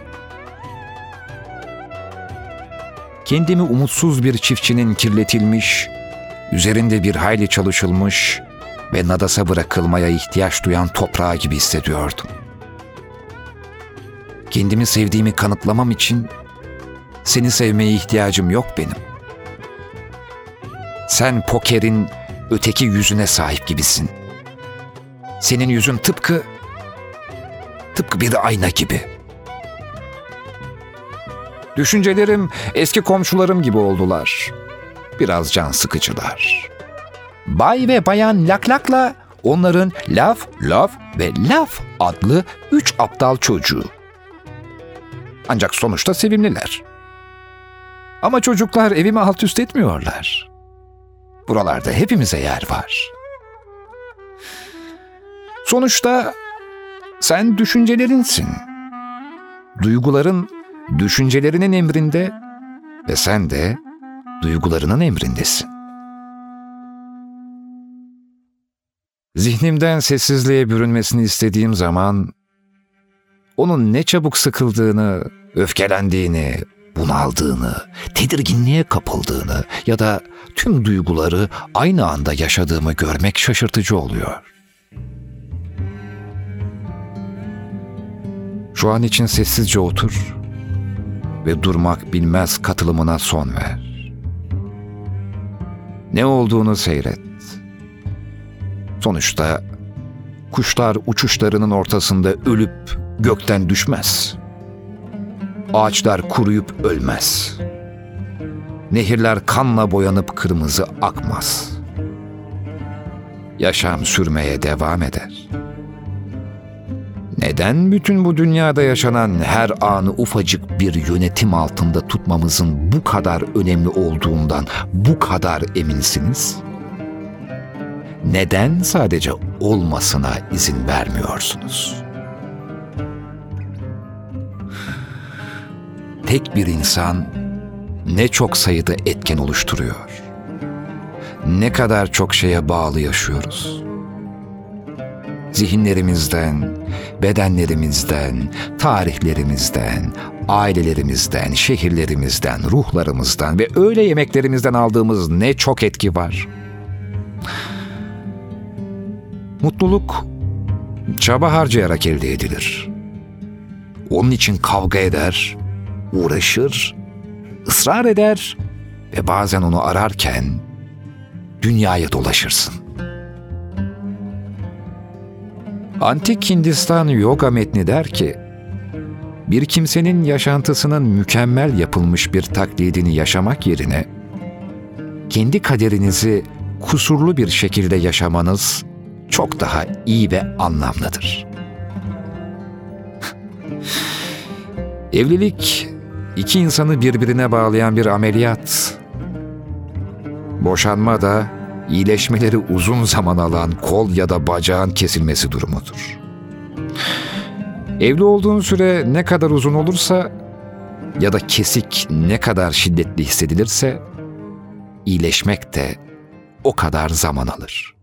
Kendimi umutsuz bir çiftçinin kirletilmiş, üzerinde bir hayli çalışılmış ve nadasa bırakılmaya ihtiyaç duyan toprağı gibi hissediyordum. Kendimi sevdiğimi kanıtlamam için seni sevmeye ihtiyacım yok benim. Sen pokerin öteki yüzüne sahip gibisin. Senin yüzün tıpkı tıpkı bir ayna gibi. Düşüncelerim eski komşularım gibi oldular. Biraz can sıkıcılar. Bay ve Bayan Laklak'la onların Laf, Laf ve Laf adlı üç aptal çocuğu. Ancak sonuçta sevimliler. Ama çocuklar evimi alt üst etmiyorlar. Buralarda hepimize yer var. Sonuçta sen düşüncelerinsin. Duyguların düşüncelerinin emrinde ve sen de duygularının emrindesin. Zihnimden sessizliğe bürünmesini istediğim zaman onun ne çabuk sıkıldığını, öfkelendiğini, bunaldığını, tedirginliğe kapıldığını ya da tüm duyguları aynı anda yaşadığımı görmek şaşırtıcı oluyor. Şu an için sessizce otur ve durmak bilmez katılımına son ver. Ne olduğunu seyret. Sonuçta kuşlar uçuşlarının ortasında ölüp gökten düşmez. Ağaçlar kuruyup ölmez. Nehirler kanla boyanıp kırmızı akmaz. Yaşam sürmeye devam eder. Neden bütün bu dünyada yaşanan her anı ufacık bir yönetim altında tutmamızın bu kadar önemli olduğundan bu kadar eminsiniz? Neden sadece olmasına izin vermiyorsunuz? Tek bir insan ne çok sayıda etken oluşturuyor. Ne kadar çok şeye bağlı yaşıyoruz zihinlerimizden, bedenlerimizden, tarihlerimizden, ailelerimizden, şehirlerimizden, ruhlarımızdan ve öğle yemeklerimizden aldığımız ne çok etki var. Mutluluk çaba harcayarak elde edilir. Onun için kavga eder, uğraşır, ısrar eder ve bazen onu ararken dünyaya dolaşırsın.'' Antik Hindistan yoga metni der ki, bir kimsenin yaşantısının mükemmel yapılmış bir taklidini yaşamak yerine, kendi kaderinizi kusurlu bir şekilde yaşamanız çok daha iyi ve anlamlıdır. Evlilik, iki insanı birbirine bağlayan bir ameliyat. Boşanma da iyileşmeleri uzun zaman alan kol ya da bacağın kesilmesi durumudur. Evli olduğun süre ne kadar uzun olursa ya da kesik ne kadar şiddetli hissedilirse iyileşmek de o kadar zaman alır.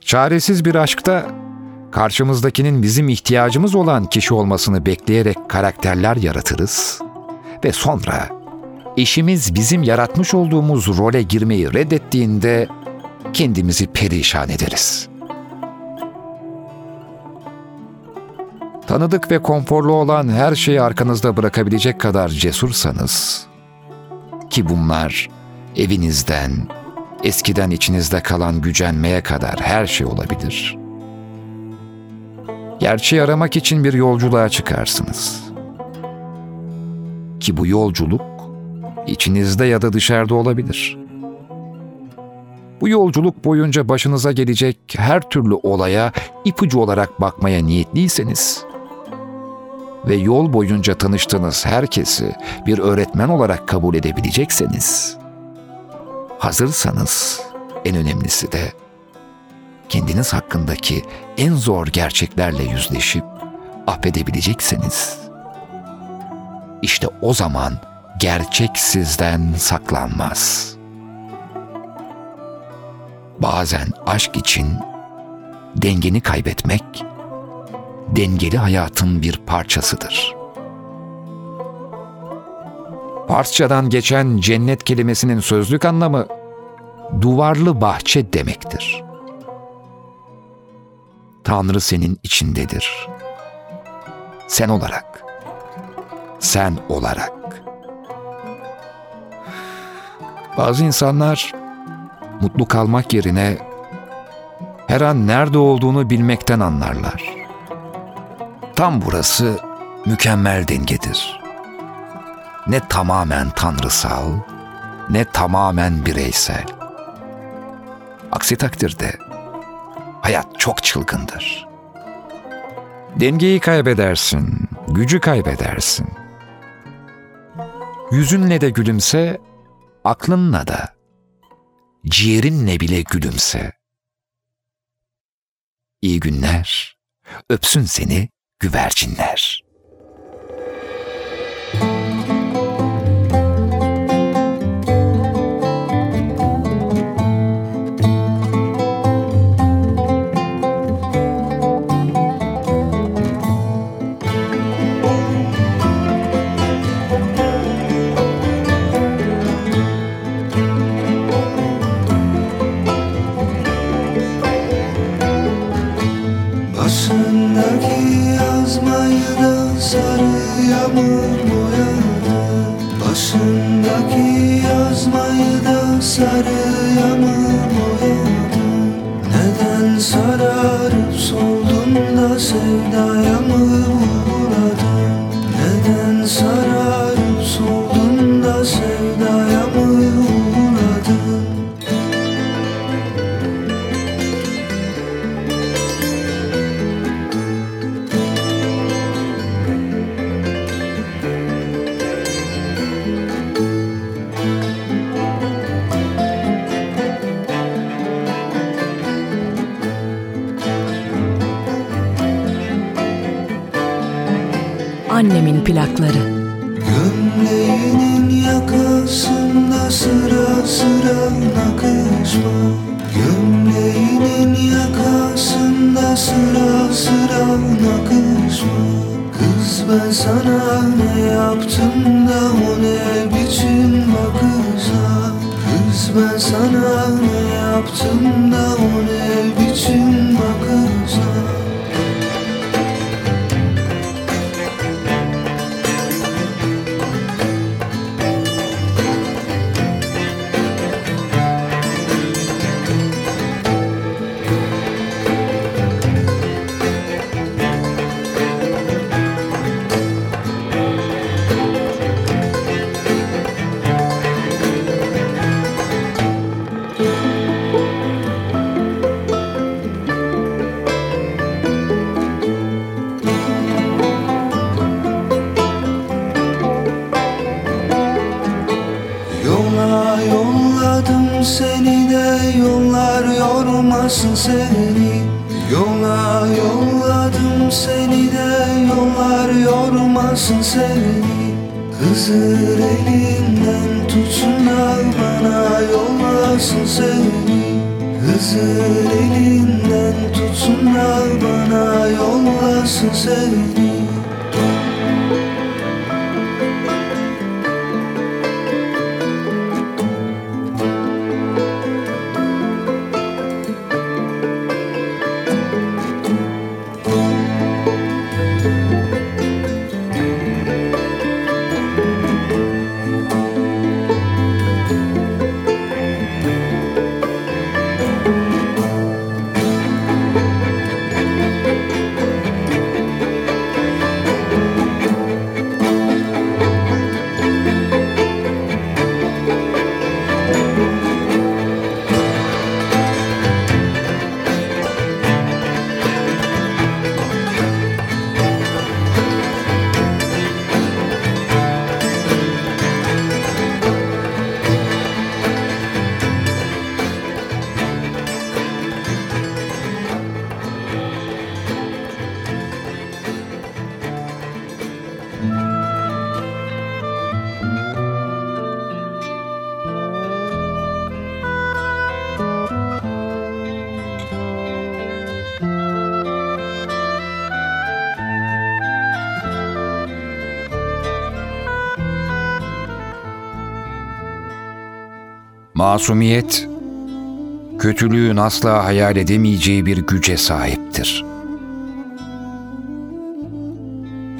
Çaresiz bir aşkta karşımızdakinin bizim ihtiyacımız olan kişi olmasını bekleyerek karakterler yaratırız ve sonra eşimiz bizim yaratmış olduğumuz role girmeyi reddettiğinde kendimizi perişan ederiz. Tanıdık ve konforlu olan her şeyi arkanızda bırakabilecek kadar cesursanız ki bunlar evinizden, eskiden içinizde kalan gücenmeye kadar her şey olabilir. Gerçeği aramak için bir yolculuğa çıkarsınız. Ki bu yolculuk içinizde ya da dışarıda olabilir. Bu yolculuk boyunca başınıza gelecek her türlü olaya ipucu olarak bakmaya niyetliyseniz ve yol boyunca tanıştığınız herkesi bir öğretmen olarak kabul edebilecekseniz, hazırsanız en önemlisi de kendiniz hakkındaki en zor gerçeklerle yüzleşip affedebilecekseniz, işte o zaman gerçek sizden saklanmaz. Bazen aşk için dengeni kaybetmek, dengeli hayatın bir parçasıdır. Farsçadan geçen cennet kelimesinin sözlük anlamı duvarlı bahçe demektir. Tanrı senin içindedir. Sen olarak, sen olarak. Bazı insanlar mutlu kalmak yerine her an nerede olduğunu bilmekten anlarlar. Tam burası mükemmel dengedir. Ne tamamen tanrısal, ne tamamen bireysel. Aksi takdirde hayat çok çılgındır. Dengeyi kaybedersin, gücü kaybedersin. Yüzünle de gülümse, aklınla da, ciğerinle bile gülümse. İyi günler, öpsün seni güvercinler. Masumiyet, kötülüğün asla hayal edemeyeceği bir güce sahiptir.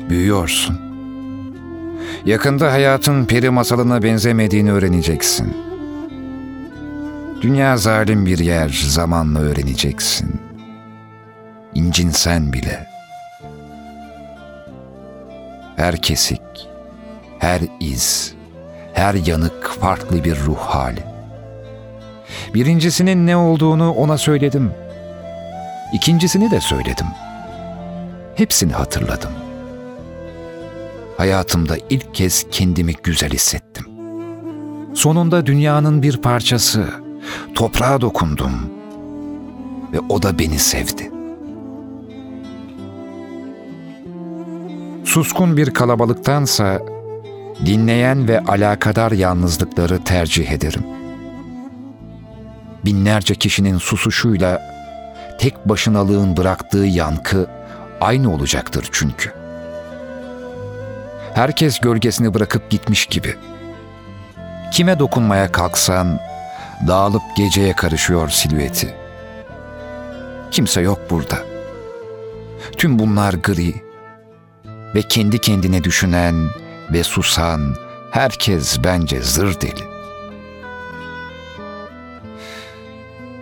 Büyüyorsun. Yakında hayatın peri masalına benzemediğini öğreneceksin. Dünya zalim bir yer, zamanla öğreneceksin. İncinsen bile. Her kesik, her iz, her yanık farklı bir ruh hali. Birincisinin ne olduğunu ona söyledim. İkincisini de söyledim. Hepsini hatırladım. Hayatımda ilk kez kendimi güzel hissettim. Sonunda dünyanın bir parçası, toprağa dokundum ve o da beni sevdi. Suskun bir kalabalıktansa dinleyen ve alakadar yalnızlıkları tercih ederim. Binlerce kişinin susuşuyla tek başınalığın bıraktığı yankı aynı olacaktır çünkü. Herkes gölgesini bırakıp gitmiş gibi. Kime dokunmaya kalksan dağılıp geceye karışıyor silüeti. Kimse yok burada. Tüm bunlar gri ve kendi kendine düşünen ve susan herkes bence zır deli.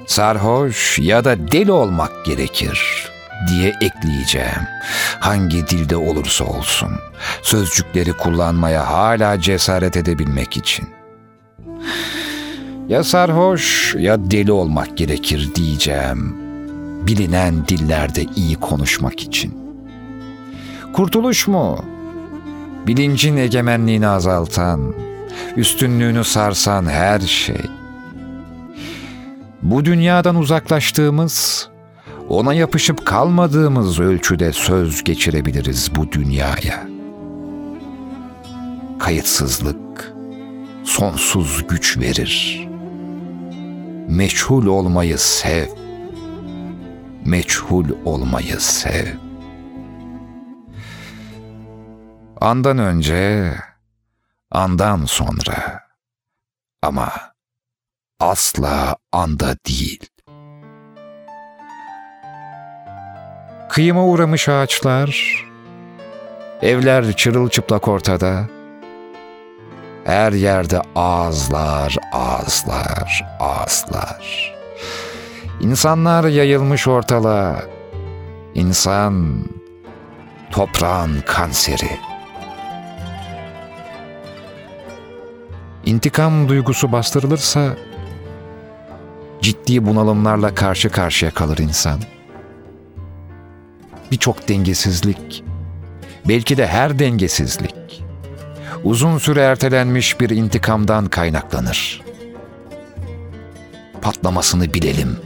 Sarhoş ya da deli olmak gerekir diye ekleyeceğim. Hangi dilde olursa olsun sözcükleri kullanmaya hala cesaret edebilmek için. Ya sarhoş ya deli olmak gerekir diyeceğim. Bilinen dillerde iyi konuşmak için. Kurtuluş mu? Bilincin egemenliğini azaltan, üstünlüğünü sarsan her şey. Bu dünyadan uzaklaştığımız, ona yapışıp kalmadığımız ölçüde söz geçirebiliriz bu dünyaya. Kayıtsızlık sonsuz güç verir. Meçhul olmayı sev. Meçhul olmayı sev. Andan önce, andan sonra ama asla anda değil. Kıyıma uğramış ağaçlar, evler çırılçıplak ortada, her yerde ağızlar, ağızlar, ağızlar. İnsanlar yayılmış ortalığa. İnsan, toprağın kanseri. İntikam duygusu bastırılırsa ciddi bunalımlarla karşı karşıya kalır insan. Birçok dengesizlik, belki de her dengesizlik uzun süre ertelenmiş bir intikamdan kaynaklanır. Patlamasını bilelim.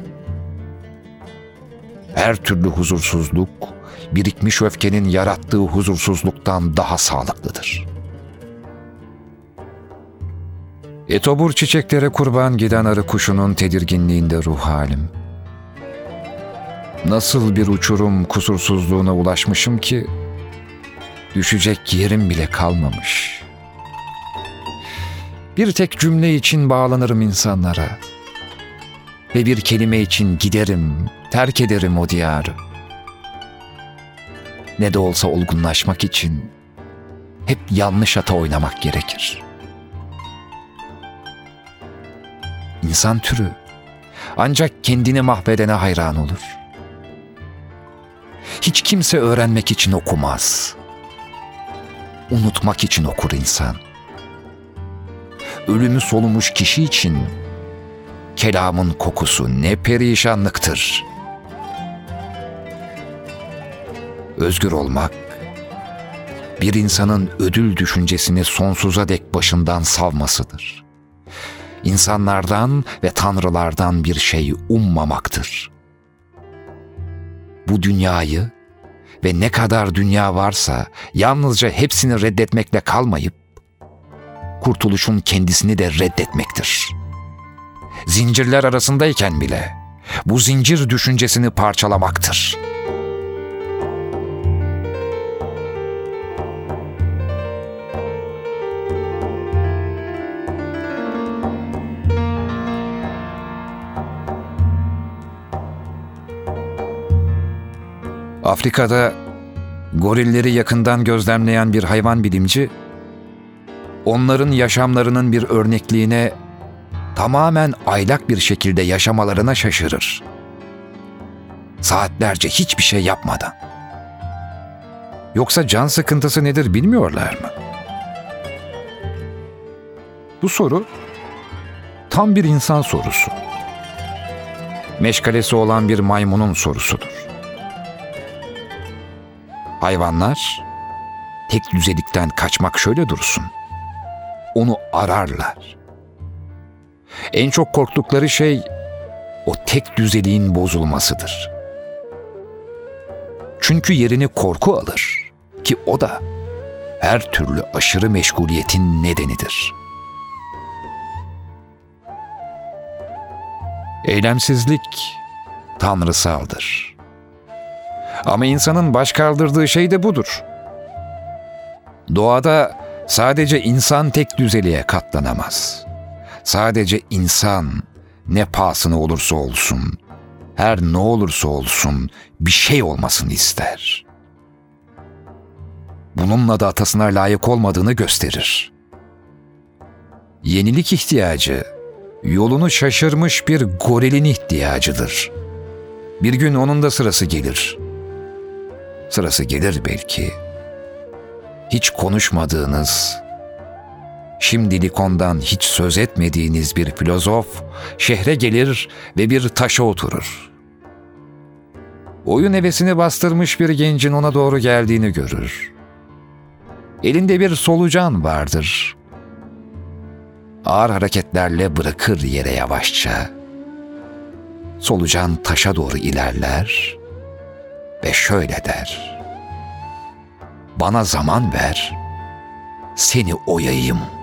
Her türlü huzursuzluk, birikmiş öfkenin yarattığı huzursuzluktan daha sağlıklıdır. Etobur çiçeklere kurban giden arı kuşunun tedirginliğinde ruh halim. Nasıl bir uçurum kusursuzluğuna ulaşmışım ki düşecek yerim bile kalmamış. Bir tek cümle için bağlanırım insanlara ve bir kelime için giderim, terk ederim o diyarı. Ne de olsa olgunlaşmak için hep yanlış ata oynamak gerekir. İnsan türü ancak kendini mahvedene hayran olur. Hiç kimse öğrenmek için okumaz. Unutmak için okur insan. Ölümü solumuş kişi için kelamın kokusu ne perişanlıktır. Özgür olmak, bir insanın ödül düşüncesini sonsuza dek başından savmasıdır. İnsanlardan ve tanrılardan bir şey ummamaktır. Bu dünyayı ve ne kadar dünya varsa yalnızca hepsini reddetmekle kalmayıp, kurtuluşun kendisini de reddetmektir.'' zincirler arasındayken bile bu zincir düşüncesini parçalamaktır. Afrika'da gorilleri yakından gözlemleyen bir hayvan bilimci, onların yaşamlarının bir örnekliğine tamamen aylak bir şekilde yaşamalarına şaşırır. Saatlerce hiçbir şey yapmadan. Yoksa can sıkıntısı nedir bilmiyorlar mı? Bu soru tam bir insan sorusu. Meşgalesi olan bir maymunun sorusudur. Hayvanlar tek düzelikten kaçmak şöyle dursun. Onu ararlar. En çok korktukları şey o tek düzeliğin bozulmasıdır. Çünkü yerini korku alır ki o da her türlü aşırı meşguliyetin nedenidir. Eylemsizlik tanrısaldır. Ama insanın baş kaldırdığı şey de budur. Doğada sadece insan tek düzeliğe katlanamaz. Sadece insan ne pahasına olursa olsun, her ne olursa olsun bir şey olmasını ister. Bununla da atasına layık olmadığını gösterir. Yenilik ihtiyacı, yolunu şaşırmış bir gorilin ihtiyacıdır. Bir gün onun da sırası gelir. Sırası gelir belki. Hiç konuşmadığınız, şimdilik ondan hiç söz etmediğiniz bir filozof şehre gelir ve bir taşa oturur. Oyun hevesini bastırmış bir gencin ona doğru geldiğini görür. Elinde bir solucan vardır. Ağır hareketlerle bırakır yere yavaşça. Solucan taşa doğru ilerler ve şöyle der. Bana zaman ver, seni oyayım.''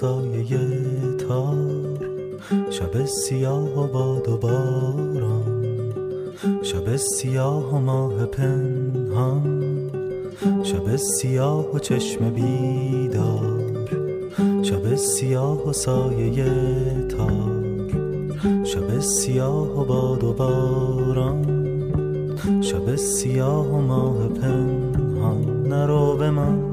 سایه تار. شب سیاه و باد و باران شب سیاه و ماه پنهان. شب سیاه و چشم بیدار. شب سیاه و سایه تار. شب سیاه و باد و باران شب سیاه و ماه پنهان. نرو به من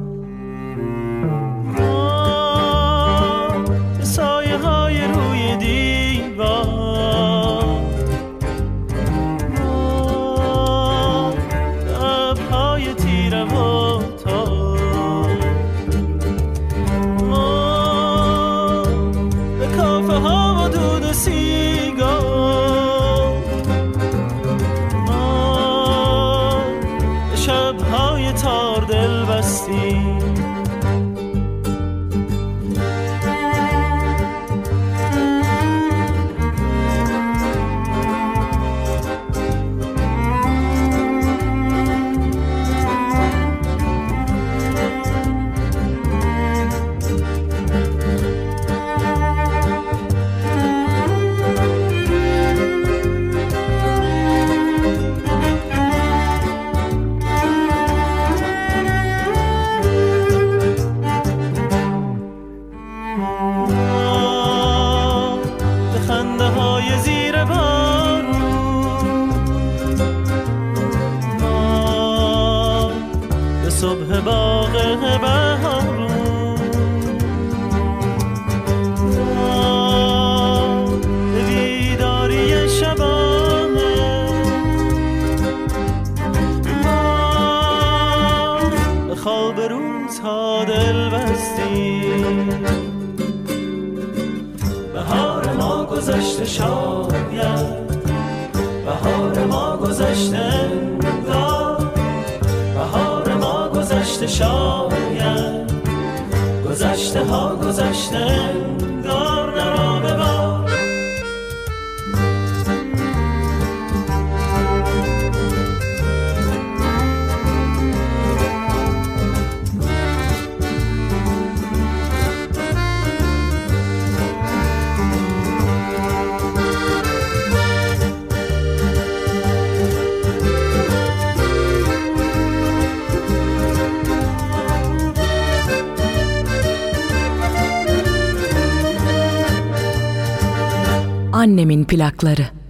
Annemin plakları.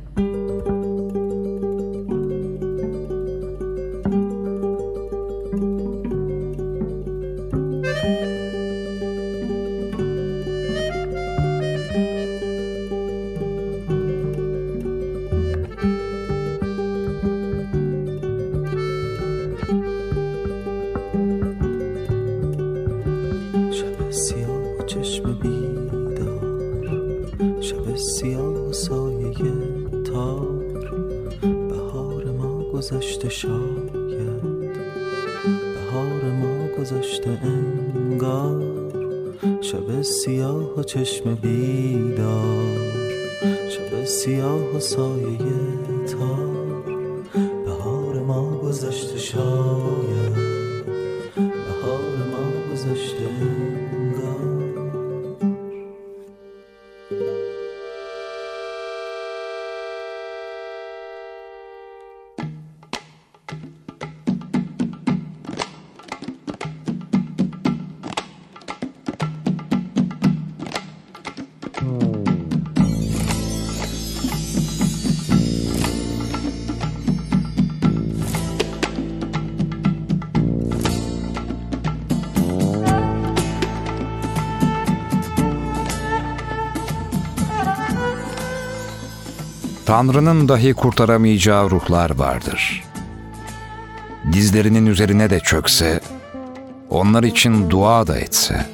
Tanrı'nın dahi kurtaramayacağı ruhlar vardır. Dizlerinin üzerine de çökse, onlar için dua da etse.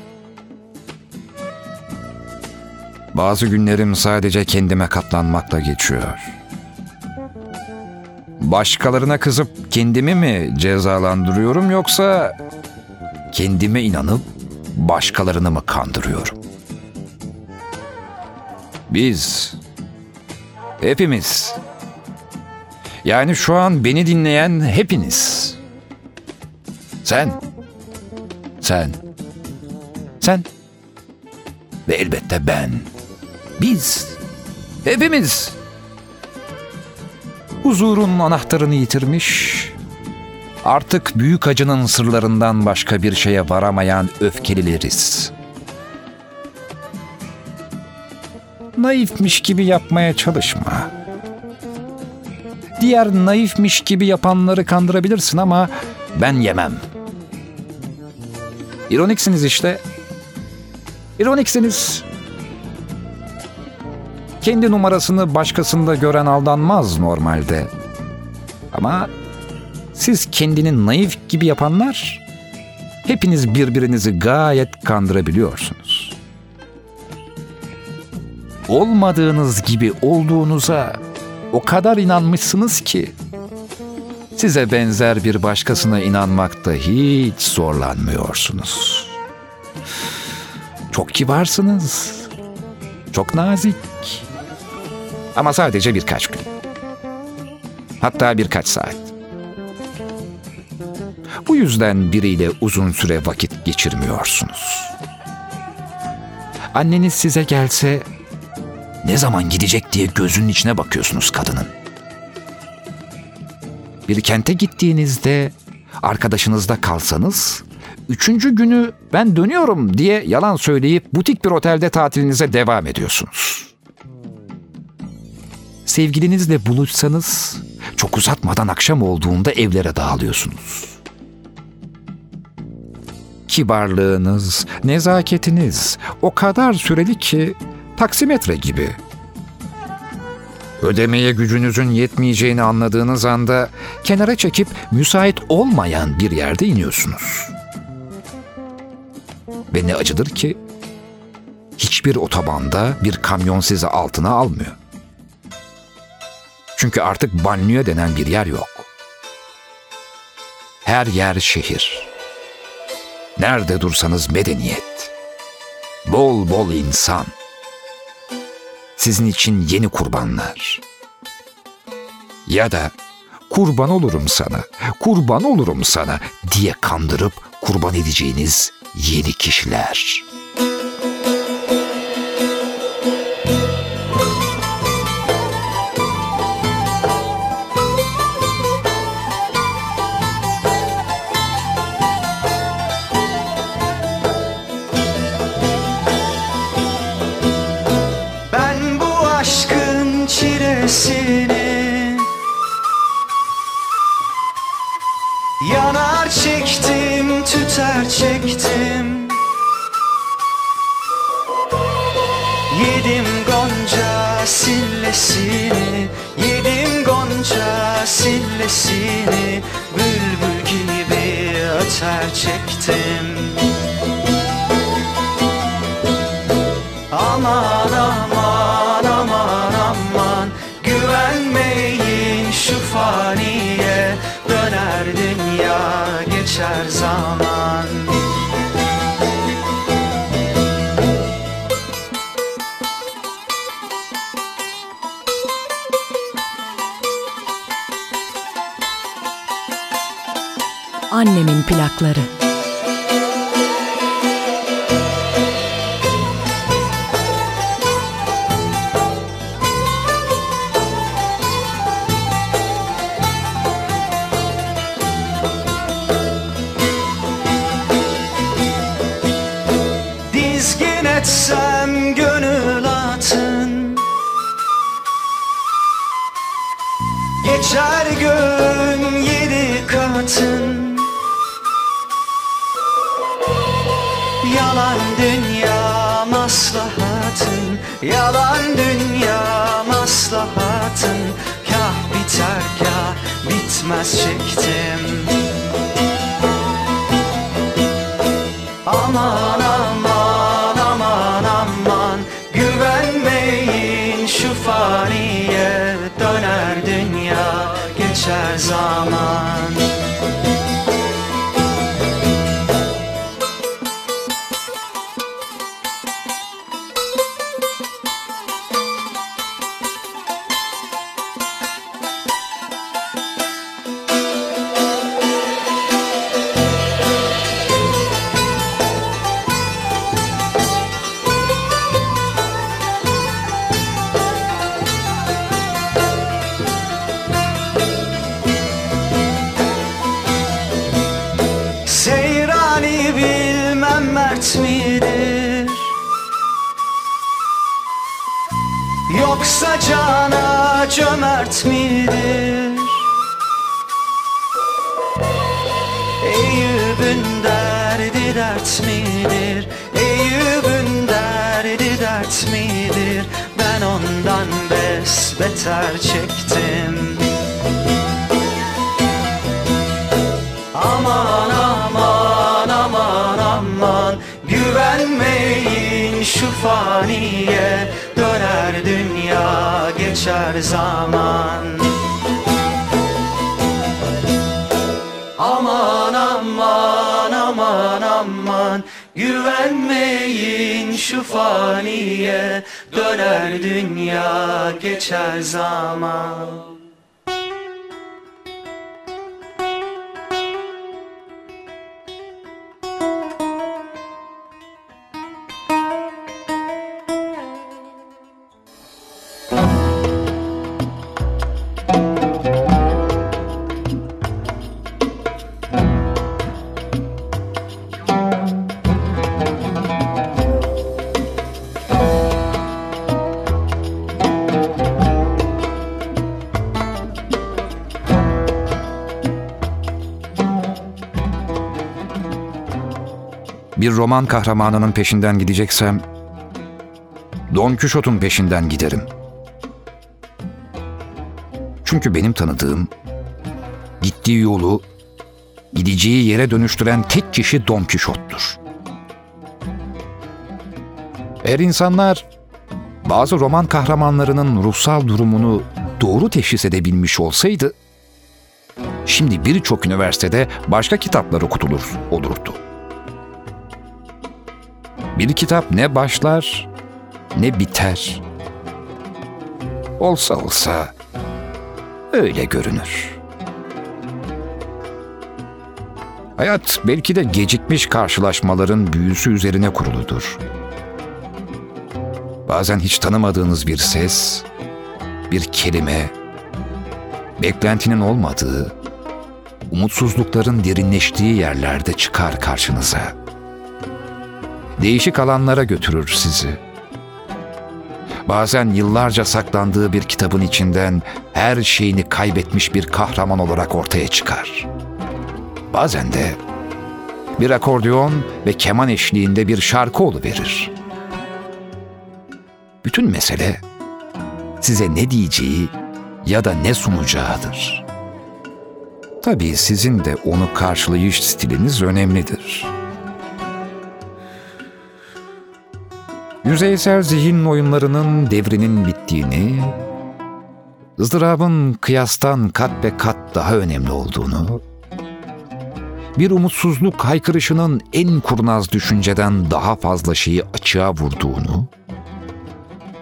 Bazı günlerim sadece kendime katlanmakla geçiyor. Başkalarına kızıp kendimi mi cezalandırıyorum yoksa kendime inanıp başkalarını mı kandırıyorum? Biz Hepimiz. Yani şu an beni dinleyen hepiniz. Sen. Sen. Sen. Ve elbette ben. Biz. Hepimiz. Huzurun anahtarını yitirmiş, artık büyük acının sırlarından başka bir şeye varamayan öfkelileriz. Naifmiş gibi yapmaya çalışma. Diğer naifmiş gibi yapanları kandırabilirsin ama ben yemem. İroniksiniz işte. İroniksiniz. Kendi numarasını başkasında gören aldanmaz normalde. Ama siz kendini naif gibi yapanlar hepiniz birbirinizi gayet kandırabiliyorsunuz olmadığınız gibi olduğunuza o kadar inanmışsınız ki size benzer bir başkasına inanmakta hiç zorlanmıyorsunuz. Çok kibarsınız. Çok nazik. Ama sadece birkaç gün. Hatta birkaç saat. Bu yüzden biriyle uzun süre vakit geçirmiyorsunuz. Anneniz size gelse ne zaman gidecek diye gözünün içine bakıyorsunuz kadının. Bir kente gittiğinizde arkadaşınızda kalsanız üçüncü günü ben dönüyorum diye yalan söyleyip butik bir otelde tatilinize devam ediyorsunuz. Sevgilinizle buluşsanız çok uzatmadan akşam olduğunda evlere dağılıyorsunuz. Kibarlığınız, nezaketiniz o kadar süreli ki taksimetre gibi. Ödemeye gücünüzün yetmeyeceğini anladığınız anda kenara çekip müsait olmayan bir yerde iniyorsunuz. Ve ne acıdır ki hiçbir otobanda bir kamyon sizi altına almıyor. Çünkü artık banliyö denen bir yer yok. Her yer şehir. Nerede dursanız medeniyet. Bol bol insan sizin için yeni kurbanlar. Ya da kurban olurum sana, kurban olurum sana diye kandırıp kurban edeceğiniz yeni kişiler. Sillesini Yedim gonca sillesini Bülbül gibi öter çektim Annemin plakları. Aman Güvenmeyin şu faniye. Döner dünya geçer zaman roman kahramanının peşinden gideceksem Don Quixote'un peşinden giderim. Çünkü benim tanıdığım gittiği yolu gideceği yere dönüştüren tek kişi Don Quixote'dur. Eğer insanlar bazı roman kahramanlarının ruhsal durumunu doğru teşhis edebilmiş olsaydı, şimdi birçok üniversitede başka kitaplar okutulur olurdu. Bir kitap ne başlar ne biter. Olsa olsa öyle görünür. Hayat belki de gecikmiş karşılaşmaların büyüsü üzerine kuruludur. Bazen hiç tanımadığınız bir ses, bir kelime, beklentinin olmadığı, umutsuzlukların derinleştiği yerlerde çıkar karşınıza. Değişik alanlara götürür sizi. Bazen yıllarca saklandığı bir kitabın içinden her şeyini kaybetmiş bir kahraman olarak ortaya çıkar. Bazen de bir akordeon ve keman eşliğinde bir şarkı verir. Bütün mesele size ne diyeceği ya da ne sunacağıdır. Tabii sizin de onu karşılayış stiliniz önemlidir. Yüzeysel zihin oyunlarının devrinin bittiğini, ızdırabın kıyastan kat ve kat daha önemli olduğunu, bir umutsuzluk haykırışının en kurnaz düşünceden daha fazla şeyi açığa vurduğunu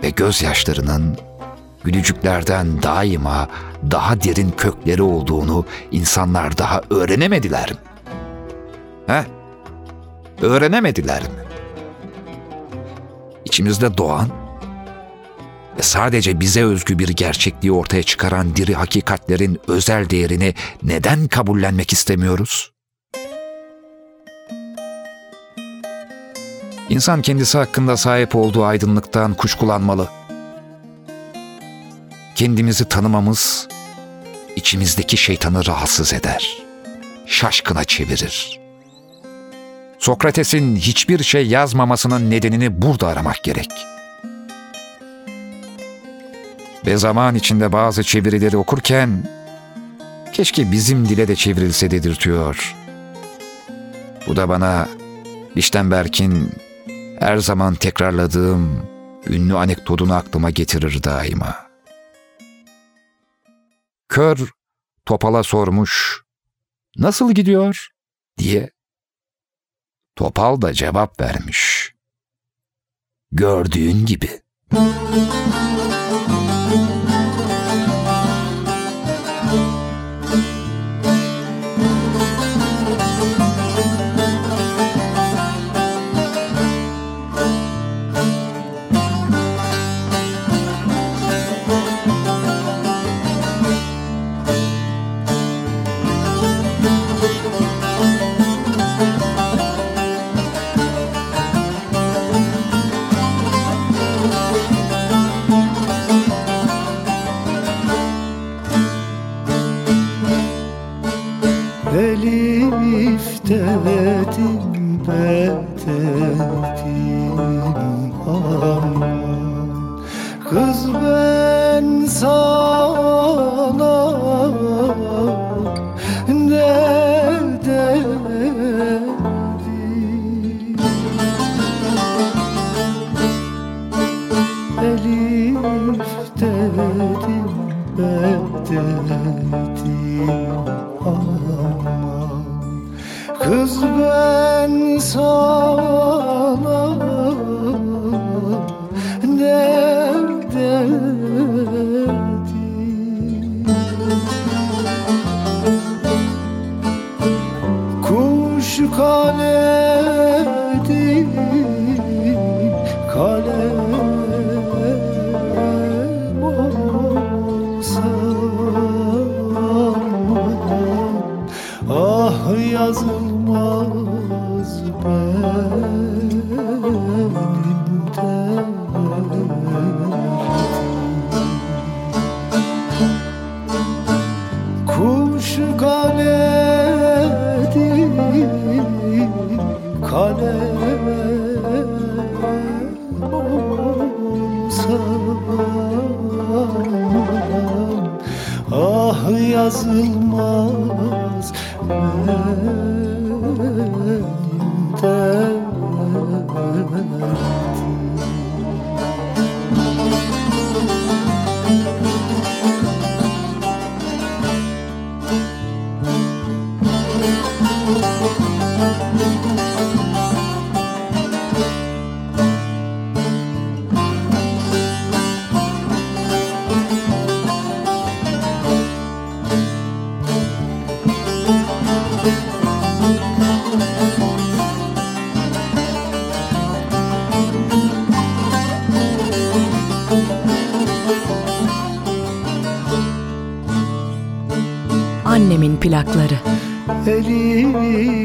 ve gözyaşlarının gülücüklerden daima daha derin kökleri olduğunu insanlar daha öğrenemediler mi? He? Öğrenemediler mi? İçimizde doğan ve sadece bize özgü bir gerçekliği ortaya çıkaran diri hakikatlerin özel değerini neden kabullenmek istemiyoruz? İnsan kendisi hakkında sahip olduğu aydınlıktan kuşkulanmalı. Kendimizi tanımamız içimizdeki şeytanı rahatsız eder. Şaşkına çevirir. Sokrates'in hiçbir şey yazmamasının nedenini burada aramak gerek. Ve zaman içinde bazı çevirileri okurken keşke bizim dile de çevrilse dedirtiyor. Bu da bana Lichtenberg'in her zaman tekrarladığım ünlü anekdotunu aklıma getirir daima. Kör Topal'a sormuş, nasıl gidiyor diye. Topal da cevap vermiş. Gördüğün gibi. Dedim bededim aman Kız ben sana ben Kuş kaledi kalem olsa Ah yazılmaz benim Hari